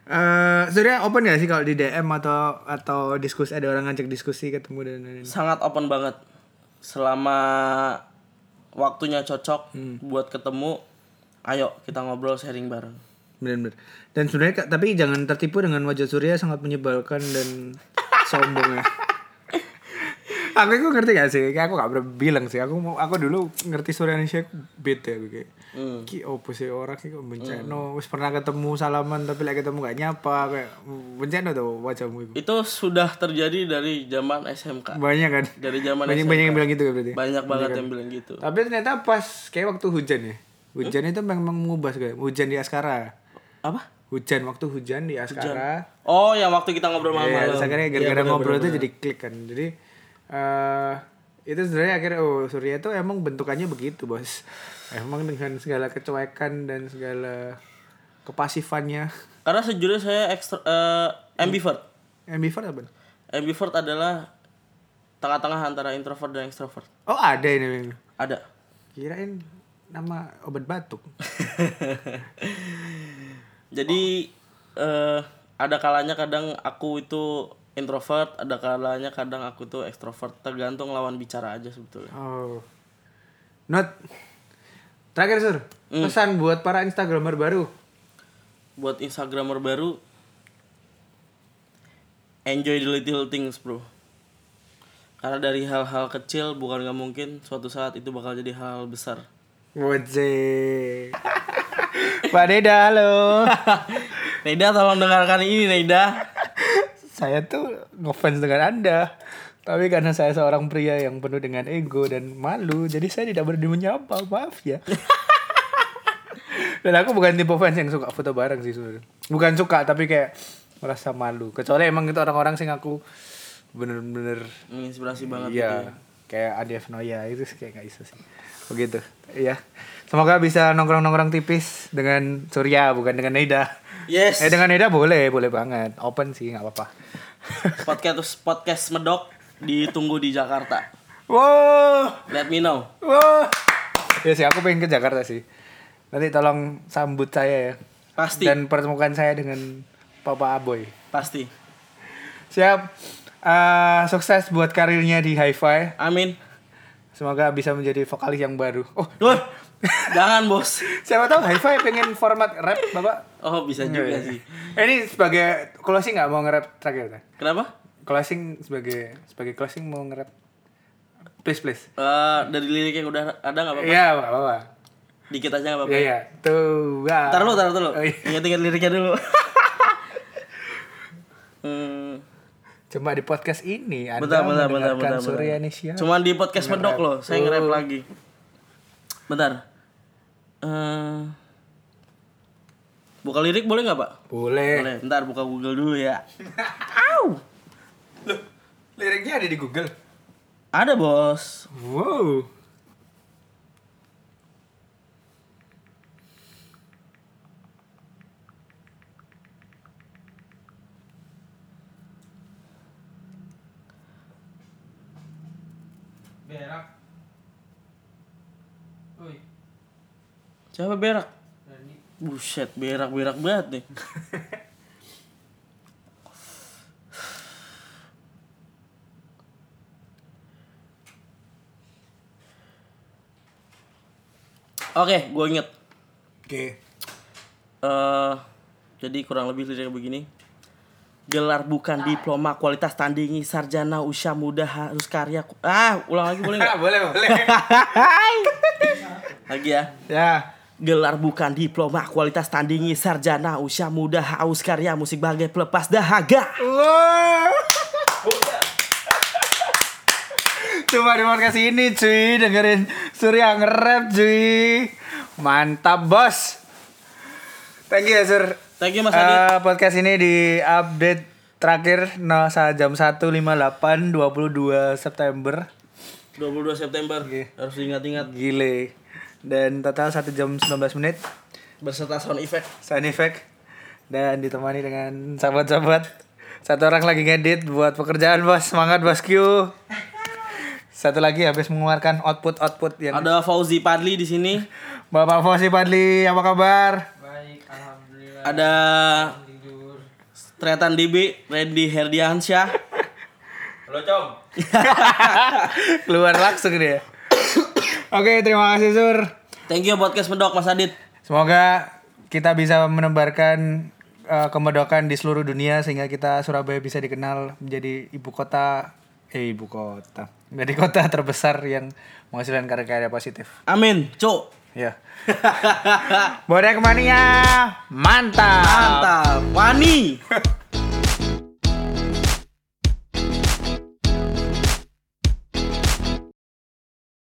Eh, Surya open gak sih kalau di DM atau atau diskusi ada orang ngajak diskusi ketemu dan lain-lain? Sangat open banget. Selama waktunya cocok Hmm. buat ketemu, ayo kita ngobrol sharing bareng. Benar-benar. Dan sebenarnya tapi jangan tertipu dengan wajah Surya sangat menyebalkan dan sombong ya. Aku itu ngerti gak sih? Kayak aku gak pernah bilang sih. Aku mau aku dulu ngerti Surya Indonesia aku beda aku kayak. Hmm. Ki opo sih orang ki kok bencana wis pernah ketemu salaman tapi lagi ketemu gak nyapa kayak bencana tuh wajahmu itu. Itu sudah terjadi dari zaman SMK. Banyak kan? Dari zaman Banyak SMK. banyak yang bilang gitu kan berarti. Banyak banget yang bilang gitu. Tapi ternyata pas kayak waktu hujan ya. Hujan itu memang mengubah kayak hujan di Askara. Apa? Hujan waktu hujan di Askara. Oh, yang waktu kita ngobrol Iya, malam-malam. terus akhirnya Iya, gara-gara bener, ngobrol bener, itu bener. jadi klik kan. Jadi eh itu sebenarnya akhirnya oh Surya itu emang bentukannya begitu, Bos. Emang dengan segala kecuekan dan segala kepasifannya. Karena sejujurnya saya ekstra eh, ambivert. Ambivert apa? Ambivert adalah tengah-tengah antara introvert dan extrovert. Oh, ada ini. Ada. Kirain nama obat batuk. Jadi eh ada kalanya kadang aku itu introvert, ada kalanya kadang aku tuh extrovert, tergantung lawan bicara aja sebetulnya. Oh. Not. Terakhir, Sur. Hmm. Pesan buat para Instagramer baru. Buat Instagramer baru enjoy the little things, Bro. Karena dari hal-hal kecil bukan nggak mungkin suatu saat itu bakal jadi hal besar. Wajib. Pak Deda, halo. Neida tolong dengarkan ini Neida. Saya tuh ngefans dengan Anda. Tapi karena saya seorang pria yang penuh dengan ego dan malu, jadi saya tidak berani menyapa. Maaf ya. dan aku bukan tipe fans yang suka foto bareng sih sebenarnya. Bukan suka, tapi kayak merasa malu. Kecuali emang itu orang-orang sing aku bener-bener Menginspirasi banget gitu iya ya. kayak Adi Noya itu sih kayak gak bisa sih. Begitu. Iya. Semoga bisa nongkrong-nongkrong tipis dengan Surya bukan dengan Neda. Yes. Eh dengan Neda boleh, boleh banget. Open sih nggak apa-apa. podcast podcast medok ditunggu di Jakarta. wow, Let me know. wow. Ya sih aku pengen ke Jakarta sih. Nanti tolong sambut saya ya. Pasti. Dan pertemukan saya dengan Papa Aboy. Pasti. Siap. Eh, sukses buat karirnya di Hi-Fi. Amin. Semoga bisa menjadi vokalis yang baru. Oh, Duh. Jangan, Bos. siapa tahu Hi-Fi pengen format rap, Bapak. Oh, bisa juga sih. Eh, Ini sebagai closing nggak mau nge-rap terakhir? Teh? Kenapa? Closing sebagai sebagai closing mau nge-rap. Please, please. Eh, dari lirik yang udah ada nggak apa-apa? Iya, nggak apa-apa. Dikit aja nggak apa-apa. Iya, iya. Tuh, wah. Taruh dulu, taruh dulu. Oh, iya. Ingat-ingat liriknya dulu. hmm, Cuma di podcast ini Anda bentar, mendengarkan bentar. Surya Indonesia. Cuman di podcast medok loh, saya Oh. nge-rap lagi. Bentar. Eh, buka lirik boleh nggak, Pak? Boleh. Boleh. Bentar buka Google dulu ya. Loh, liriknya ada di Google. Ada, Bos. Wow. Berak. Siapa berak? Buset, berak-berak banget nih. Oke, gue inget. Oke. eh jadi kurang lebih liriknya begini. Gelar bukan diploma, kualitas tandingi, sarjana, usia muda, harus karya. Ah, ulang lagi boleh nggak? boleh, boleh. lagi ya. ya. Gelar bukan diploma, kualitas tandingi, sarjana, usia muda, haus karya, musik bagai pelepas dahaga. Cuma di podcast ini cuy dengerin Surya nge-rap cuy. Mantap bos. Thank you ya Sur. Thank you Mas Adit. Eh, podcast ini di update terakhir no, jam 1.58 22 September 22 September. Oke. Harus diingat-ingat. Gile Dan total 1 jam 19 menit Berserta sound effect. Sound effect Dan ditemani dengan sahabat-sahabat Satu orang lagi ngedit buat pekerjaan bos. Semangat bos Q. Satu lagi habis mengeluarkan output-output yang Ada Fauzi Padli di sini. Bapak Fauzi Padli, apa kabar? Baik, alhamdulillah. Ada. Tretan DB, Randy Herdiansyah. Halo, Com. Keluar langsung dia. Oke, terima kasih Sur. Thank you podcast Medok Mas Adit. Semoga kita bisa menebarkan uh, kemedokan di seluruh dunia sehingga kita Surabaya bisa dikenal menjadi ibu kota eh ibu kota. Menjadi kota terbesar yang menghasilkan karya-karya positif. Amin, Cuk. Ya. Bodek mania mantap. Mantap. Wani.